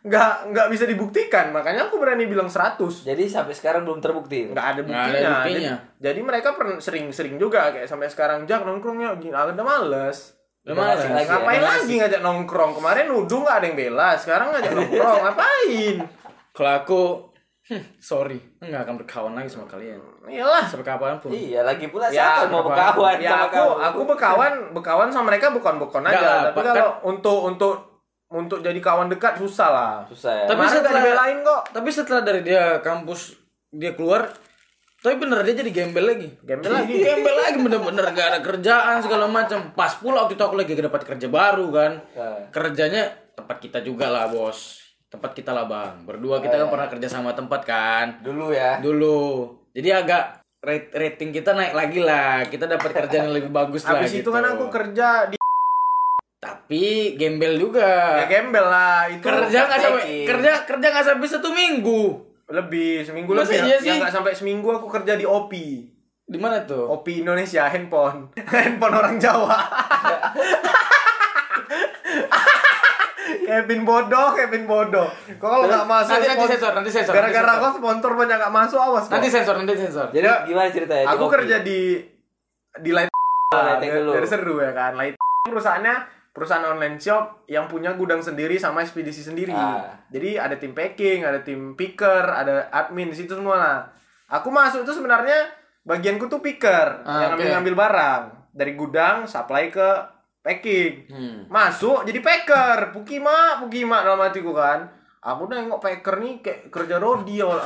nggak nggak bisa dibuktikan makanya aku berani bilang 100 Jadi sampai sekarang belum terbukti. nggak ada Nggak buktinya, ada buktinya. Jadi, jadi mereka pernah sering-sering juga kayak sampai sekarang jak nongkrongnya gini ah, udah males Udah Udah males. ya. ngapain Udah lagi ngajak nongkrong kemarin nuduh nggak ada yang bela sekarang ngajak nongkrong ngapain Kalau aku, hmm, sorry, nggak akan berkawan lagi sama kalian. iyalah Sampai kapan pun. Iya, lagi pula Ya, siapa mau berkawan. berkawan ya sama aku kamu? aku bekawan bekawan sama mereka bukan bukan Nggak aja lah, tapi kalau untuk untuk untuk jadi kawan dekat susah lah Susah ya. Tapi nggak setelah- dibelain kok Tapi setelah dari dia kampus dia keluar, tapi bener dia jadi gembel lagi. Gembel lagi. gembel lagi bener-bener gak ada kerjaan segala macam. Pas pula waktu itu aku lagi dapat kerja baru kan. Ya. Kerjanya tempat kita juga lah bos. Tempat kita lah bang. Berdua kita kan pernah kerja sama tempat kan. Dulu ya. Dulu. Jadi agak rate- rating kita naik lagi lah. Kita dapat kerjaan yang lebih bagus lah. habis itu gitu. kan aku kerja di Tapi gembel juga. ya gembel lah itu kerja nggak sampai kerja kerja nggak sampai satu minggu. lebih seminggu Masa lebih iya yang sih? nggak sampai seminggu aku kerja di OPI Di mana tuh? OPI Indonesia handphone handphone orang Jawa Kevin bodoh Kevin bodoh kok kalau nggak masuk Nanti nanti sensor, nanti sensor. gara-gara kok sponsor banyak nggak masuk awas kok. Nanti sensor, nanti sensor. Jadi gimana ceritanya? Di aku kopi? kerja di di Light dulu. biar seru ya kan Light perusahaannya perusahaan online shop yang punya gudang sendiri sama ekspedisi sendiri Ah. jadi ada tim packing ada tim picker ada admin di situ semua lah aku masuk tuh sebenarnya bagianku tuh picker Ah, yang ngambil ngambil barang dari gudang supply ke packing Hmm. masuk jadi packer pukima pukima dalam hatiku kan aku nengok packer nih kayak kerja rodi ah,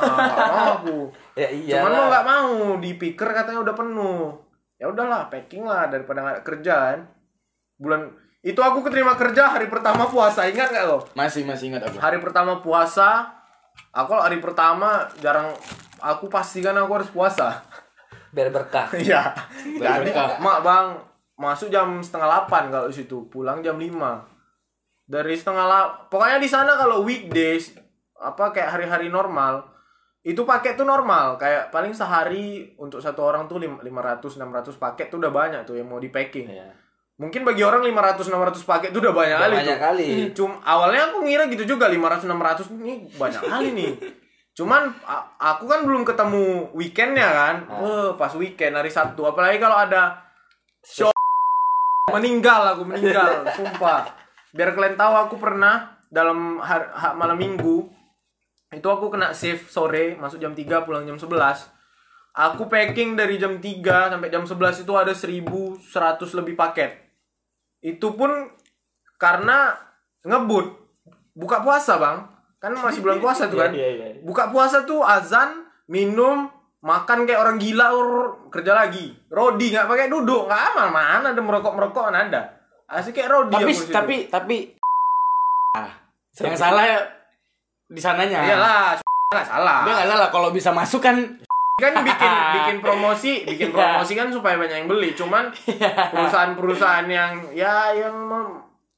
aku Ya iya. Cuman lo nggak mau di picker katanya udah penuh. Ya udahlah, packing lah daripada nggak ada kerjaan. Bulan itu aku keterima kerja hari pertama puasa, ingat nggak lo? Masih masih ingat aku. Hari pertama puasa, aku hari pertama jarang aku pastikan aku harus puasa. biar berkah. Iya. Biar Jadi berkah. mak bang masuk jam setengah delapan kalau di situ, pulang jam lima. Dari setengah la pokoknya di sana kalau weekdays apa kayak hari-hari normal itu paket tuh normal kayak paling sehari untuk satu orang tuh lim- 500 600 paket tuh udah banyak tuh yang mau di packing. Iya. Mungkin bagi orang 500 600 paket itu udah banyak Udah kali banyak tuh. kali. Cuma awalnya aku ngira gitu juga 500 600 ini banyak kali nih. Cuman aku kan belum ketemu weekendnya kan. Eh, pas weekend hari Sabtu apalagi kalau ada show meninggal aku meninggal sumpah. Biar kalian tahu aku pernah dalam har- ha- malam Minggu itu aku kena shift sore masuk jam 3 pulang jam 11 aku packing dari jam 3 sampai jam 11 itu ada 1100 lebih paket itu pun karena ngebut. Buka puasa bang. Kan masih bulan puasa tuh kan? Iya, iya, iya. buka puasa tuh azan minum makan kayak orang gila ur, kerja lagi. Rodi nggak pakai duduk. Nggak aman mana ada merokok merokok ada asik kayak rodi tapi aku di situ. tapi tapi ah, yang salah ya di sananya. Iyalah nggak salah. Dia nggak salah. Kalau bisa masuk kan kan bikin bikin promosi bikin Iya. promosi kan supaya banyak yang beli. Cuman perusahaan-perusahaan yang ya yang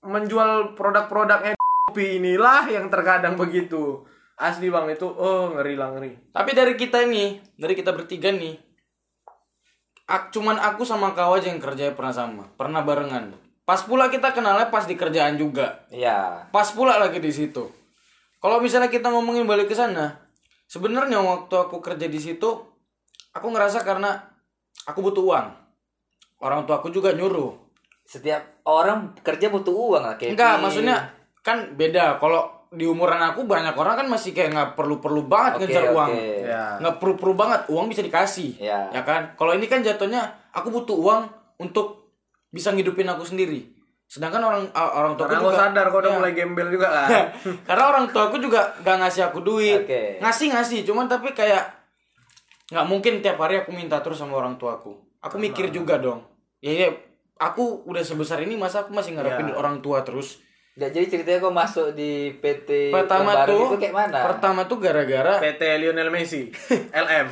menjual produk-produknya kopi inilah yang terkadang begitu. Asli bang itu oh ngeri lah ngeri. Tapi dari kita ini dari kita bertiga nih ak- cuman aku sama kau aja yang kerjanya pernah sama pernah barengan. Pas pula kita kenalnya pas di kerjaan juga. Iya. pas pula lagi di situ. Kalau misalnya kita ngomongin balik ke sana sebenarnya waktu aku kerja di situ aku ngerasa karena aku butuh uang. Orang tua aku juga nyuruh. Setiap orang kerja butuh uang lah kayak enggak maksudnya kan beda. Kalau di umuran aku banyak orang kan masih kayak nggak perlu perlu banget Oke, ngejar uang. oke. ya. Nggak perlu perlu banget uang bisa dikasih. Ya. ya kan? Kalau ini kan jatuhnya aku butuh uang untuk bisa ngidupin aku sendiri sedangkan orang orang tua karena aku juga sadar kok udah Ya. mulai gembel juga kan karena orang tua aku juga gak ngasih aku duit Oke. ngasih ngasih cuman tapi kayak nggak mungkin tiap hari aku minta terus sama orang tua aku aku mikir juga dong ya, ya aku udah sebesar ini masa aku masih ngarepin Ya. orang tua terus Nggak, jadi ceritanya kok masuk di PT pertama yang baru tuh itu kayak mana? pertama tuh gara-gara PT Lionel Messi LM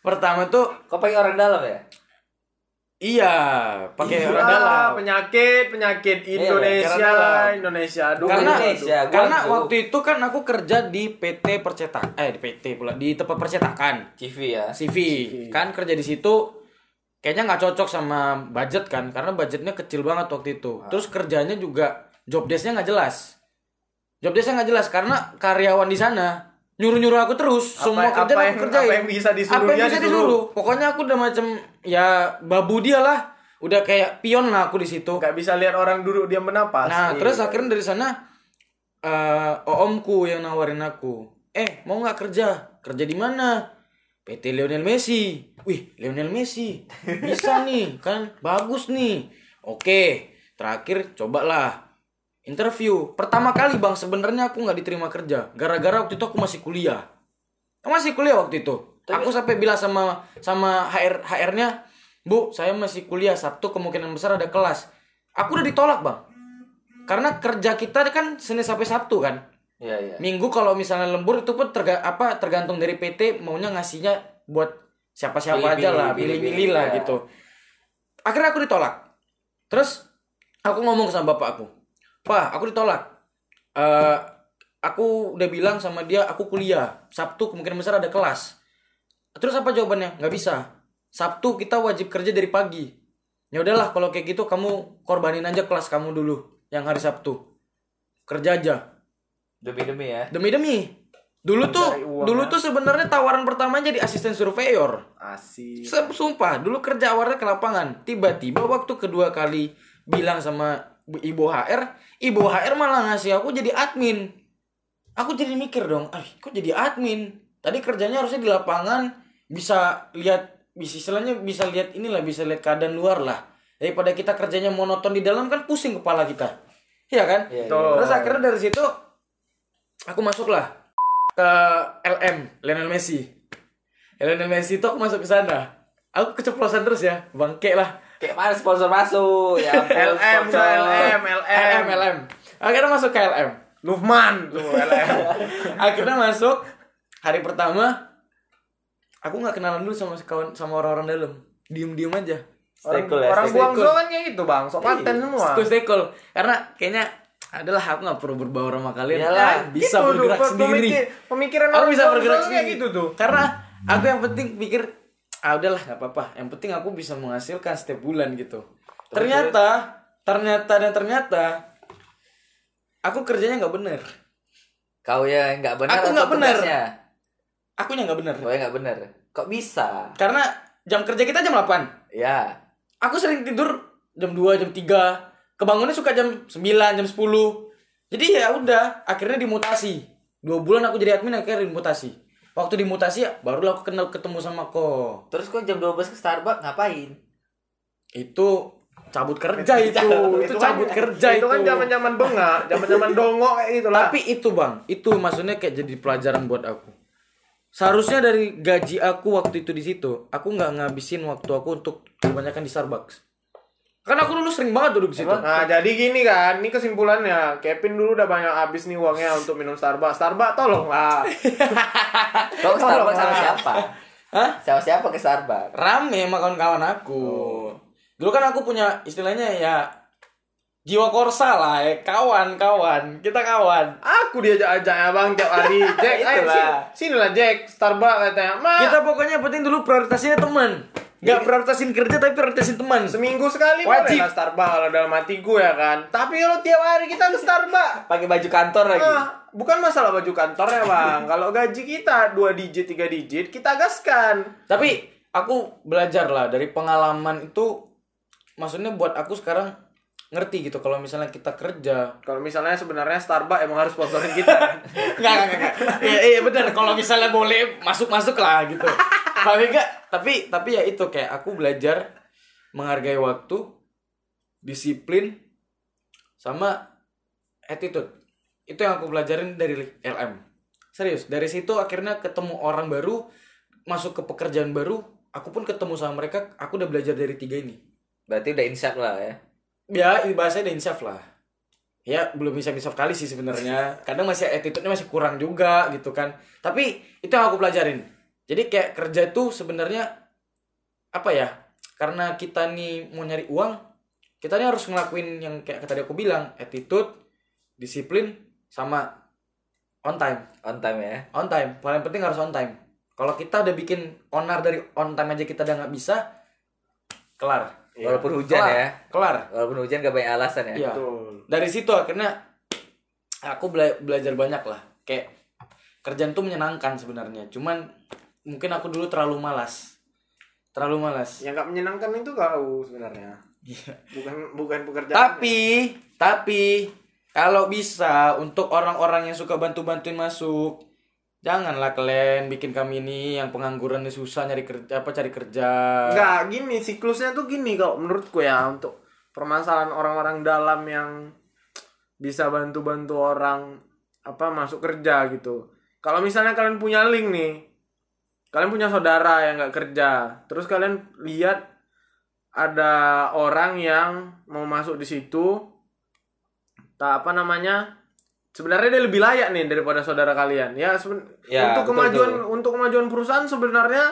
pertama tuh Kok pakai orang dalam ya? Iya pakai orang Iya, dalam. penyakit penyakit Indonesia orang dalam. Indonesia. Aduh karena Indonesia, karena waktu itu kan aku kerja di PT percetak eh di PT pula di tempat percetakan. CV ya. CV kan kerja di situ kayaknya nggak cocok sama budget kan karena budgetnya kecil banget waktu itu. Terus kerjanya juga job desknya nggak jelas. Job desknya nggak jelas karena karyawan di sana nyuruh nyuruh aku terus Apa- semua apa kerjaan yang- aku kerjain apa yang bisa disuruh apa yang dia bisa disuruh. disuruh pokoknya aku udah macam ya babu dia lah udah kayak pion lah aku di situ nggak bisa lihat orang duduk diam bernapas Nah, Iya. terus akhirnya dari sana eh omku yang nawarin aku, "Eh, mau nggak kerja? Kerja di mana?" PT Lionel Messi. Wih, Lionel Messi. Bisa nih, kan bagus nih. Oke, terakhir cobalah interview. Pertama kali, Bang, sebenarnya aku nggak diterima kerja gara-gara waktu itu aku masih kuliah. Aku masih kuliah waktu itu. Aku sampai bilang sama sama HR HR-nya, "Bu, saya masih kuliah, Sabtu kemungkinan besar ada kelas." Aku udah ditolak, Bang. Karena kerja kita kan Senin sampai Sabtu kan. Iya, iya. Minggu kalau misalnya lembur itu pun terga, apa tergantung dari PT maunya ngasihnya buat siapa-siapa aja lah, pilih-pilih, pilih-pilih lah ya. gitu. Akhirnya aku ditolak. Terus aku ngomong sama bapak aku, Pak, aku ditolak. Eh, aku udah bilang sama dia aku kuliah. Sabtu kemungkinan besar ada kelas. Terus apa jawabannya? Nggak bisa. Sabtu kita wajib kerja dari pagi. Ya udahlah kalau kayak gitu kamu korbanin aja kelas kamu dulu yang hari Sabtu. Kerja aja Demi-demi ya. demi-demi dulu tuh uang, dulu ya. tuh sebenarnya tawaran pertama jadi asisten surveyor asik sumpah dulu kerja awalnya ke lapangan tiba-tiba waktu kedua kali bilang sama ibu HR ibu HR malah ngasih aku jadi admin. Aku jadi mikir dong ah kok jadi admin? Tadi kerjanya harusnya di lapangan bisa lihat bisa istilahnya bisa lihat inilah bisa lihat keadaan luar lah. Daripada kita kerjanya monoton di dalam kan pusing kepala kita. Iya kan? Iya, Tuh. terus akhirnya dari situ aku masuklah ke LM Lionel Messi. Lionel Messi itu aku masuk ke sana. Aku keceplosan terus ya bangke lah Kayak mana sponsor masuk? Ya ampun, LM sponsor. LM LM LM akhirnya masuk ke LM Lufman tuh LM akhirnya masuk. Hari pertama aku nggak kenalan dulu sama kawan sama orang-orang dalam. Diem diem aja Stay orang, cool ya, orang stay cool. kan kayak gitu bang. Sok paten semua. Terus stay cool. karena kayaknya adalah aku nggak perlu berbaur sama kalian. Iyalah, Ah, bisa Gitu tuh, bergerak pe- sendiri. Pemikir- pemikiran aku orang bisa bergerak kayak sendiri. gitu tuh. Karena aku yang penting pikir ah udahlah nggak apa-apa. Yang penting aku bisa menghasilkan setiap bulan gitu. Ternyata ternyata dan ternyata aku kerjanya nggak bener. Kau ya nggak benar Aku nggak tugasnya? aku yang nggak bener. Kau nggak benar. Kok bisa? karena jam kerja kita jam 8 Ya. aku sering tidur jam 2, jam 3 kebangunnya suka jam 9, jam 10 jadi ya udah akhirnya dimutasi. Dua bulan aku jadi admin akhirnya dimutasi waktu dimutasi ya baru aku kenal ketemu sama ko. Terus kok jam 12 ke Starbucks ngapain? itu cabut kerja itu itu. kan- cabut kerja itu, itu kan zaman zaman bengak zaman zaman dongok kayak gitu lah. Tapi itu bang itu maksudnya kayak jadi pelajaran buat aku. Seharusnya dari gaji aku waktu itu di situ aku nggak ngabisin waktu aku untuk kebanyakan di Starbucks karena aku dulu sering banget duduk di situ Nah jadi gini kan, ini kesimpulannya Kevin dulu udah banyak habis nih uangnya untuk minum Starbucks Starbucks tolong lah Kau Starbucks sama siapa? Hah? Sama siapa ke Starbucks? rame sama kawan-kawan aku. Dulu kan aku punya istilahnya ya jiwa korsa lah, ya. kawan-kawan, kita kawan. Aku diajak-ajak ya bang tiap hari Jack, ayo Itulah. sini, sini lah Jack Starbucks katanya Ma, Kita pokoknya penting dulu prioritasnya teman. Gak prioritasin kerja tapi prioritasin teman. seminggu sekali Wajib. boleh lah Starbucks kalau dalam hatiku ya kan Tapi kalau tiap hari kita ke Starbucks Pakai baju kantor lagi. Ah, bukan masalah baju kantornya bang Kalau gaji kita dua digit, tiga digit Kita gaskan Tapi aku belajar lah dari pengalaman itu maksudnya buat aku sekarang ngerti gitu kalau misalnya kita kerja Kalau misalnya sebenarnya Starbucks emang harus sponsorin kita Enggak, enggak, enggak. Iya, iya benar. Kalau misalnya boleh masuk-masuk lah gitu. tapi enggak, tapi tapi ya itu kayak aku belajar menghargai waktu, disiplin sama attitude. Itu yang aku pelajarin dari LM. Serius, dari situ akhirnya ketemu orang baru, masuk ke pekerjaan baru, aku pun ketemu sama mereka, aku udah belajar dari tiga ini. Berarti udah insaf lah ya. Ya, bahasanya udah insaf lah. Ya, belum bisa insaf kali sih sebenarnya. Kadang masih attitude-nya masih kurang juga gitu kan. Tapi itu yang aku pelajarin. Jadi kayak kerja itu sebenarnya apa ya? Karena kita nih mau nyari uang, kita nih harus ngelakuin yang kayak tadi aku bilang, attitude, disiplin sama on time. On time ya. On time, paling penting harus on time. Kalau kita udah bikin onar dari on time aja kita udah nggak bisa, kelar. Walaupun hujan Kelar. ya. Kelar. Walaupun hujan gak banyak alasan ya. Iya. Betul. Dari situ akhirnya aku bela- belajar banyak lah. Kayak kerjaan tuh menyenangkan sebenarnya. Cuman mungkin aku dulu terlalu malas. Terlalu malas. Yang gak menyenangkan itu kau sebenarnya Bukan bukan pekerjaan Tapi, tapi kalau bisa untuk orang-orang yang suka bantu-bantuin masuk, janganlah kalian bikin kami ini yang pengangguran ini susah nyari kerja apa cari kerja. Enggak, gini siklusnya tuh gini kalau menurutku ya untuk permasalahan orang-orang dalam yang bisa bantu-bantu orang apa masuk kerja gitu. Kalau misalnya kalian punya link nih, kalian punya saudara yang nggak kerja, terus kalian lihat ada orang yang mau masuk di situ, tak apa namanya, sebenarnya dia lebih layak nih daripada saudara kalian. Ya, seben- Ya, untuk betul, kemajuan betul. untuk kemajuan perusahaan sebenarnya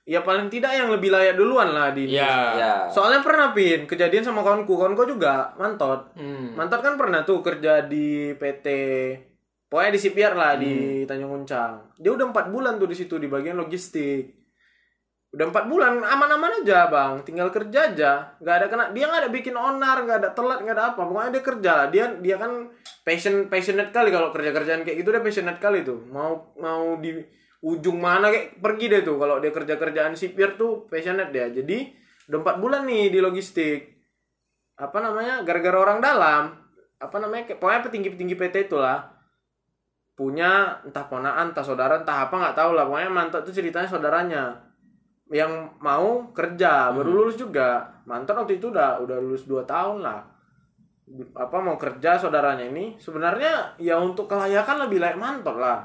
ya paling tidak yang lebih layak duluan lah di Ya. Ya. Soalnya pernah pin kejadian sama kawanku, kawanku juga mantot. Hmm. Mantot kan pernah tuh kerja di PT Pokoknya di CPR lah di Tanjung Uncang. Dia udah empat bulan tuh di situ di bagian logistik. Udah empat bulan aman-aman aja bang, tinggal kerja aja. Gak ada kena, dia nggak ada bikin onar, nggak ada telat, nggak ada apa. Pokoknya dia kerja lah. Dia dia kan passion passionate kali kalau kerja kerjaan kayak gitu dia passionate kali tuh. Mau mau di ujung mana kayak pergi deh tuh kalau dia kerja kerjaan sipir tuh passionate dia. Jadi udah empat bulan nih di logistik. Apa namanya? Gara-gara orang dalam apa namanya? Pokoknya petinggi-petinggi PT itulah punya entah ponaan, entah saudara, entah apa nggak tahu lah. Pokoknya mantap tuh ceritanya saudaranya yang mau kerja baru lulus juga. Mantan waktu itu udah udah lulus 2 tahun lah. Apa mau kerja saudaranya ini sebenarnya ya untuk kelayakan lebih layak mantor lah.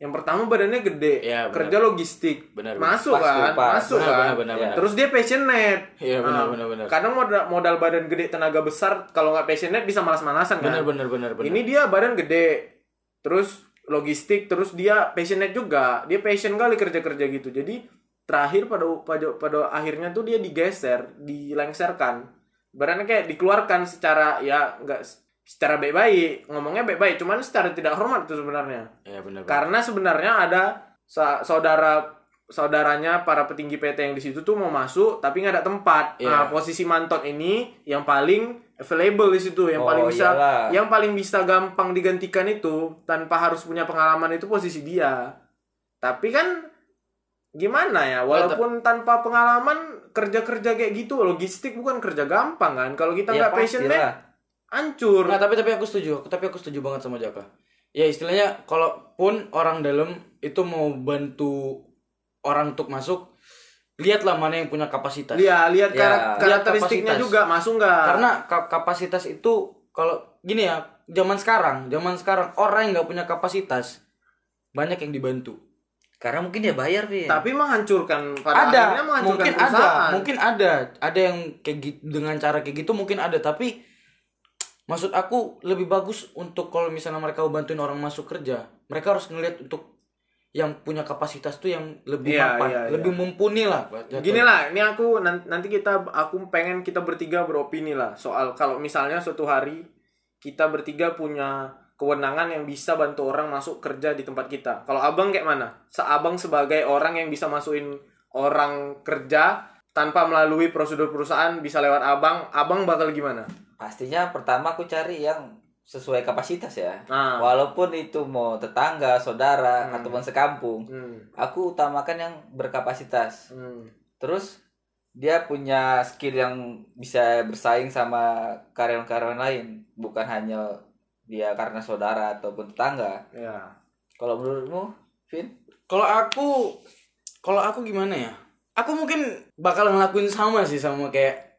Yang pertama badannya gede, Ya, benar. kerja logistik, Benar, masuk Pas kan, pas. masuk Benar, kan. benar, Iya. benar. Terus dia passionate. Iya, benar, Nah, benar, benar. Kadang modal, modal badan gede, tenaga besar, kalau nggak passionate bisa malas-malasan kan. Benar, benar, benar, benar. Ini dia badan gede, terus logistik, terus dia passionate juga. Dia passion kali kerja-kerja gitu. Jadi terakhir pada pada pada akhirnya tuh dia digeser, dilengserkan. Badannya kayak dikeluarkan secara ya nggak secara baik-baik, ngomongnya baik-baik, cuman secara tidak hormat itu sebenarnya. Benar. benar. Karena sebenarnya ada sa- saudara saudaranya para petinggi PT yang di situ tuh mau masuk tapi nggak ada tempat. Iya. Nah, posisi mantot ini yang paling available di situ yang Oh, paling bisa iyalah. yang paling bisa gampang digantikan itu tanpa harus punya pengalaman itu posisi dia. Tapi kan gimana ya walaupun tanpa pengalaman kerja-kerja kayak gitu logistik bukan kerja gampang kan kalau kita Ya, nggak passionate pastilah. hancur Nah, tapi tapi aku setuju. Tapi aku setuju banget sama Jaka. Ya istilahnya kalaupun orang dalam itu mau bantu orang untuk masuk, lihatlah mana yang punya kapasitas. lihat lihat Ya, karak- lihat karakteristiknya kapasitas. juga masuk nggak Karena ka- kapasitas itu kalau gini ya, zaman sekarang, zaman sekarang orang yang nggak punya kapasitas banyak yang dibantu. Karena mungkin dia bayar, Vin. tapi menghancurkan pada ada, akhirnya menghancurkan mungkin ada, perusahaan. mungkin ada, ada yang kayak gitu dengan cara kayak gitu mungkin ada, tapi maksud aku lebih bagus untuk kalau misalnya mereka mau bantuin orang masuk kerja, mereka harus ngelihat untuk yang punya kapasitas tuh yang lebih Iya, mapan, iya. lebih mumpuni lah. Gini lah, ini aku nan- nanti kita aku pengen kita bertiga beropini lah soal kalau misalnya suatu hari kita bertiga punya kewenangan yang bisa bantu orang masuk kerja di tempat kita. Kalau abang kayak mana? Seabang sebagai orang yang bisa masukin orang kerja tanpa melalui prosedur perusahaan bisa lewat abang, abang bakal gimana? Pastinya pertama aku cari yang sesuai kapasitas ya. Nah, Walaupun itu mau tetangga, saudara, ataupun sekampung, hmm, aku utamakan yang berkapasitas. hmm. Terus dia punya skill yang bisa bersaing sama karyawan-karyawan lain, bukan hanya dia karena saudara ataupun tetangga. ya. Kalau menurutmu, Vin? Kalau aku, kalau aku gimana ya? Aku mungkin bakal ngelakuin sama sih sama kayak,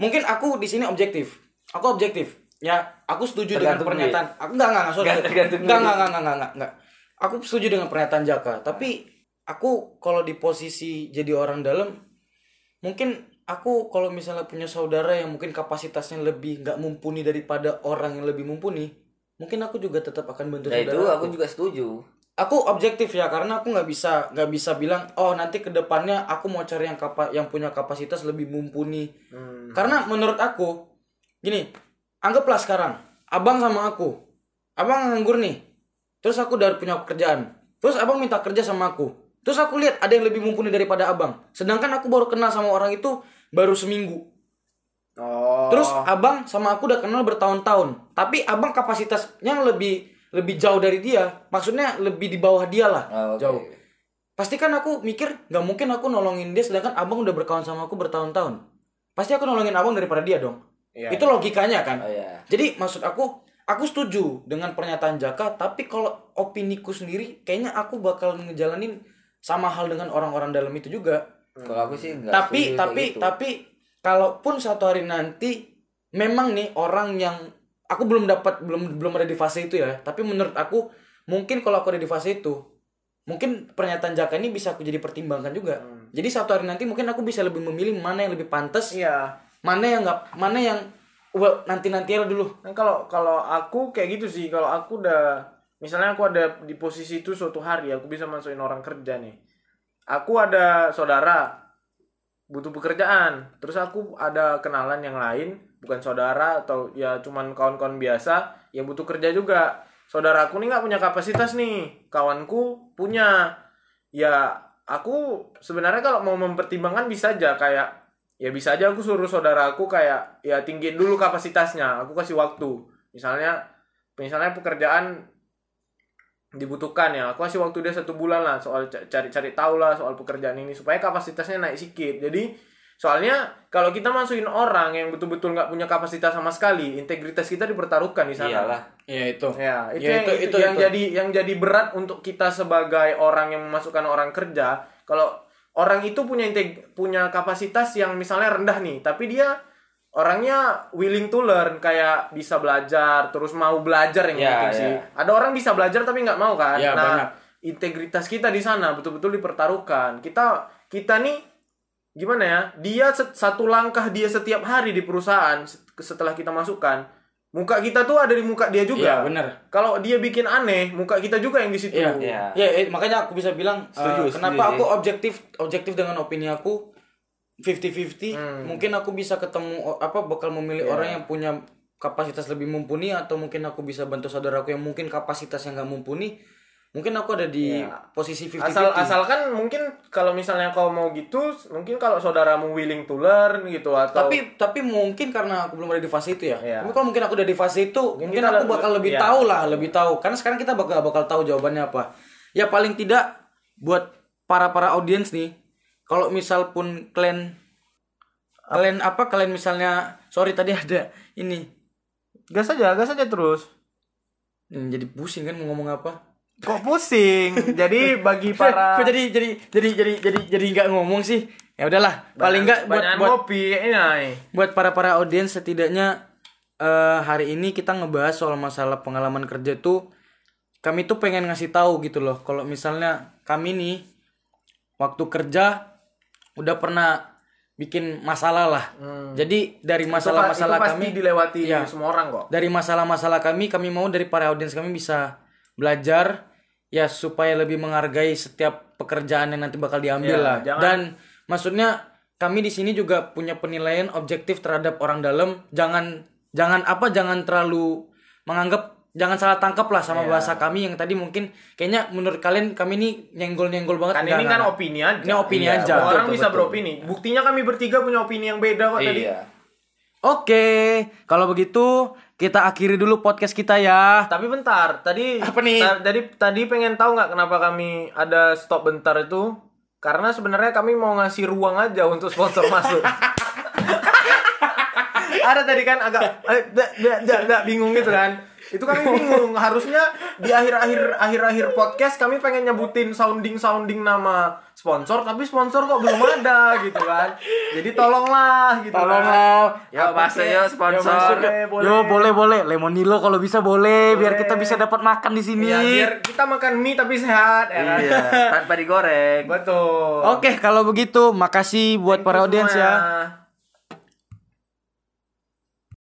mungkin aku di sini objektif. Aku objektif. Ya, aku setuju Tergantung dengan pernyataan. Aku enggak enggak enggak sorry. Enggak, tergantung enggak, duit. enggak, enggak, enggak, enggak, enggak. Aku setuju dengan pernyataan Jaka, tapi aku kalau di posisi jadi orang dalam mungkin aku kalau misalnya punya saudara yang mungkin kapasitasnya lebih nggak mumpuni daripada orang yang lebih mumpuni, mungkin aku juga tetap akan bantu Nah itu saudara aku juga setuju. aku objektif ya karena aku nggak bisa nggak bisa bilang oh nanti ke depannya aku mau cari yang kapa yang punya kapasitas lebih mumpuni Hmm. karena menurut aku gini anggaplah sekarang abang sama aku abang nganggur nih terus aku udah punya pekerjaan terus abang minta kerja sama aku terus aku lihat ada yang lebih mumpuni daripada abang sedangkan aku baru kenal sama orang itu baru seminggu Oh. Terus abang sama aku udah kenal bertahun-tahun. Tapi abang kapasitasnya lebih lebih jauh dari dia. Maksudnya lebih di bawah dia lah. Oh, oke. Jauh. Pasti kan aku mikir nggak mungkin aku nolongin dia sedangkan abang udah berkawan sama aku bertahun-tahun. Pasti aku nolongin abang daripada dia dong. Iya. Itu logikanya kan. Oh ya. Jadi maksud aku aku setuju dengan pernyataan Jaka, tapi kalau opiniku sendiri kayaknya aku bakal ngejalanin sama hal dengan orang-orang dalam itu juga Kalau aku sih enggak tapi tapi gitu. tapi kalaupun satu hari nanti memang nih orang yang aku belum dapat belum belum ada di fase itu ya tapi menurut aku mungkin kalau aku ada di fase itu mungkin pernyataan Jaka ini bisa aku jadi pertimbangkan juga jadi satu hari nanti mungkin aku bisa lebih memilih mana yang lebih pantas Iya. Mana yang nggak mana yang well, nanti nanti dulu Kan kalau kalau aku kayak gitu sih, kalau aku udah misalnya aku ada di posisi itu suatu hari aku bisa masukin orang kerja nih. Aku ada saudara butuh pekerjaan, terus aku ada kenalan yang lain, bukan saudara atau ya cuman kawan-kawan biasa yang butuh kerja juga. Saudara aku nih nggak punya kapasitas nih, kawanku punya. Ya aku sebenarnya kalau mau mempertimbangkan bisa aja kayak ya bisa aja aku suruh saudaraku kayak ya tinggiin dulu kapasitasnya aku kasih waktu misalnya misalnya pekerjaan dibutuhkan ya aku kasih waktu dia satu bulan lah soal ca- cari-cari tahu lah soal pekerjaan ini supaya kapasitasnya naik sedikit jadi soalnya kalau kita masukin orang yang betul-betul nggak punya kapasitas sama sekali integritas kita dipertaruhkan di sana iyalah. ya itu Ya, itu, Ya, yang, itu- itu, itu- yang itu. jadi yang jadi berat untuk kita sebagai orang yang memasukkan orang kerja. Kalau orang itu punya integ- punya kapasitas yang misalnya rendah nih, tapi dia orangnya willing to learn, kayak bisa belajar, terus mau belajar yang Ya, penting ya. sih. Ada orang bisa belajar tapi nggak mau kan? Ya, nah, banyak. integritas kita di sana betul-betul dipertaruhkan. Kita kita nih gimana ya? Dia satu langkah dia setiap hari di perusahaan set- setelah kita masukkan. Muka kita tuh ada di muka dia juga. Iya, bener. Kalau dia bikin aneh, muka kita juga yang di situ. Iya. Iya. Ya, makanya aku bisa bilang eh, Setuju, kenapa setuju aku objektif objektif dengan opini aku 50-50. Hmm. Mungkin aku bisa ketemu apa bakal memilih Iya. orang yang punya kapasitas lebih mumpuni atau mungkin aku bisa bantu saudaraku yang mungkin kapasitasnya nggak mumpuni. Mungkin aku ada di Ya. posisi 50 Asal asalkan mungkin kalau misalnya kau mau gitu, mungkin kalau saudaramu willing to learn gitu atau tapi tapi mungkin karena aku belum ada di fase itu ya. Iya. Tapi kalau mungkin aku udah di fase itu, mungkin, kita aku bakal lebih iya. tahu lah, lebih tahu. Karena sekarang kita bakal bakal tahu jawabannya apa. Ya paling tidak buat para para audiens nih, kalau misal pun kalian kalian apa kalian misalnya sorry tadi ada ini gas aja, gas aja terus. Hmm, jadi pusing kan mau ngomong apa? Kok pusing? Jadi bagi para Kok jadi jadi jadi jadi jadi jadi nggak ngomong sih? Ya udahlah, paling nggak buat buat ngopi ini Nay. buat para para audiens setidaknya eh, hari ini kita ngebahas soal masalah pengalaman kerja tuh kami tuh pengen ngasih tahu gitu loh kalau misalnya kami nih waktu kerja udah pernah bikin masalah lah jadi dari masalah-masalah Hmm. itu pasti kami dilewati Iya. semua orang kok. dari masalah-masalah kami kami mau dari para audiens kami bisa belajar ya supaya lebih menghargai setiap pekerjaan yang nanti bakal diambil Ya, lah jangan- dan maksudnya kami di sini juga punya penilaian objektif terhadap orang dalam jangan jangan apa jangan terlalu menganggap jangan salah tangkap lah sama Ya. bahasa kami yang tadi mungkin kayaknya menurut kalian kami ini nyenggol-nyenggol banget Kan ini kan opini aja. Ini opini Iya, aja. Betul, orang betul, bisa betul. beropini. Buktinya kami bertiga punya opini yang beda kok tadi. Iya. Oke, kalau begitu kita akhiri dulu podcast kita ya. Tapi bentar, tadi Apa nih? ta- tadi tadi pengen tahu nggak kenapa kami ada stop bentar itu? Karena sebenarnya kami mau ngasih ruang aja untuk sponsor masuk. ada tadi kan agak eh, da- da- da- da- bingung gitu kan. Itu kami bingung. Harusnya di akhir-akhir akhir-akhir podcast kami pengen nyebutin sounding-sounding nama sponsor, tapi sponsor kok belum ada gitu kan. Jadi tolonglah gitu. kan. Tolonglah. Ya masuk ya sponsor. Ya, masuk, eh, boleh. Yo boleh boleh Lemonilo kalau bisa boleh, biar kita bisa dapat makan di sini. Ya, biar kita makan mie tapi sehat ya kan. Iya, tanpa digoreng. Betul. Oke kalau begitu makasih buat Thank para audiens ya. ya.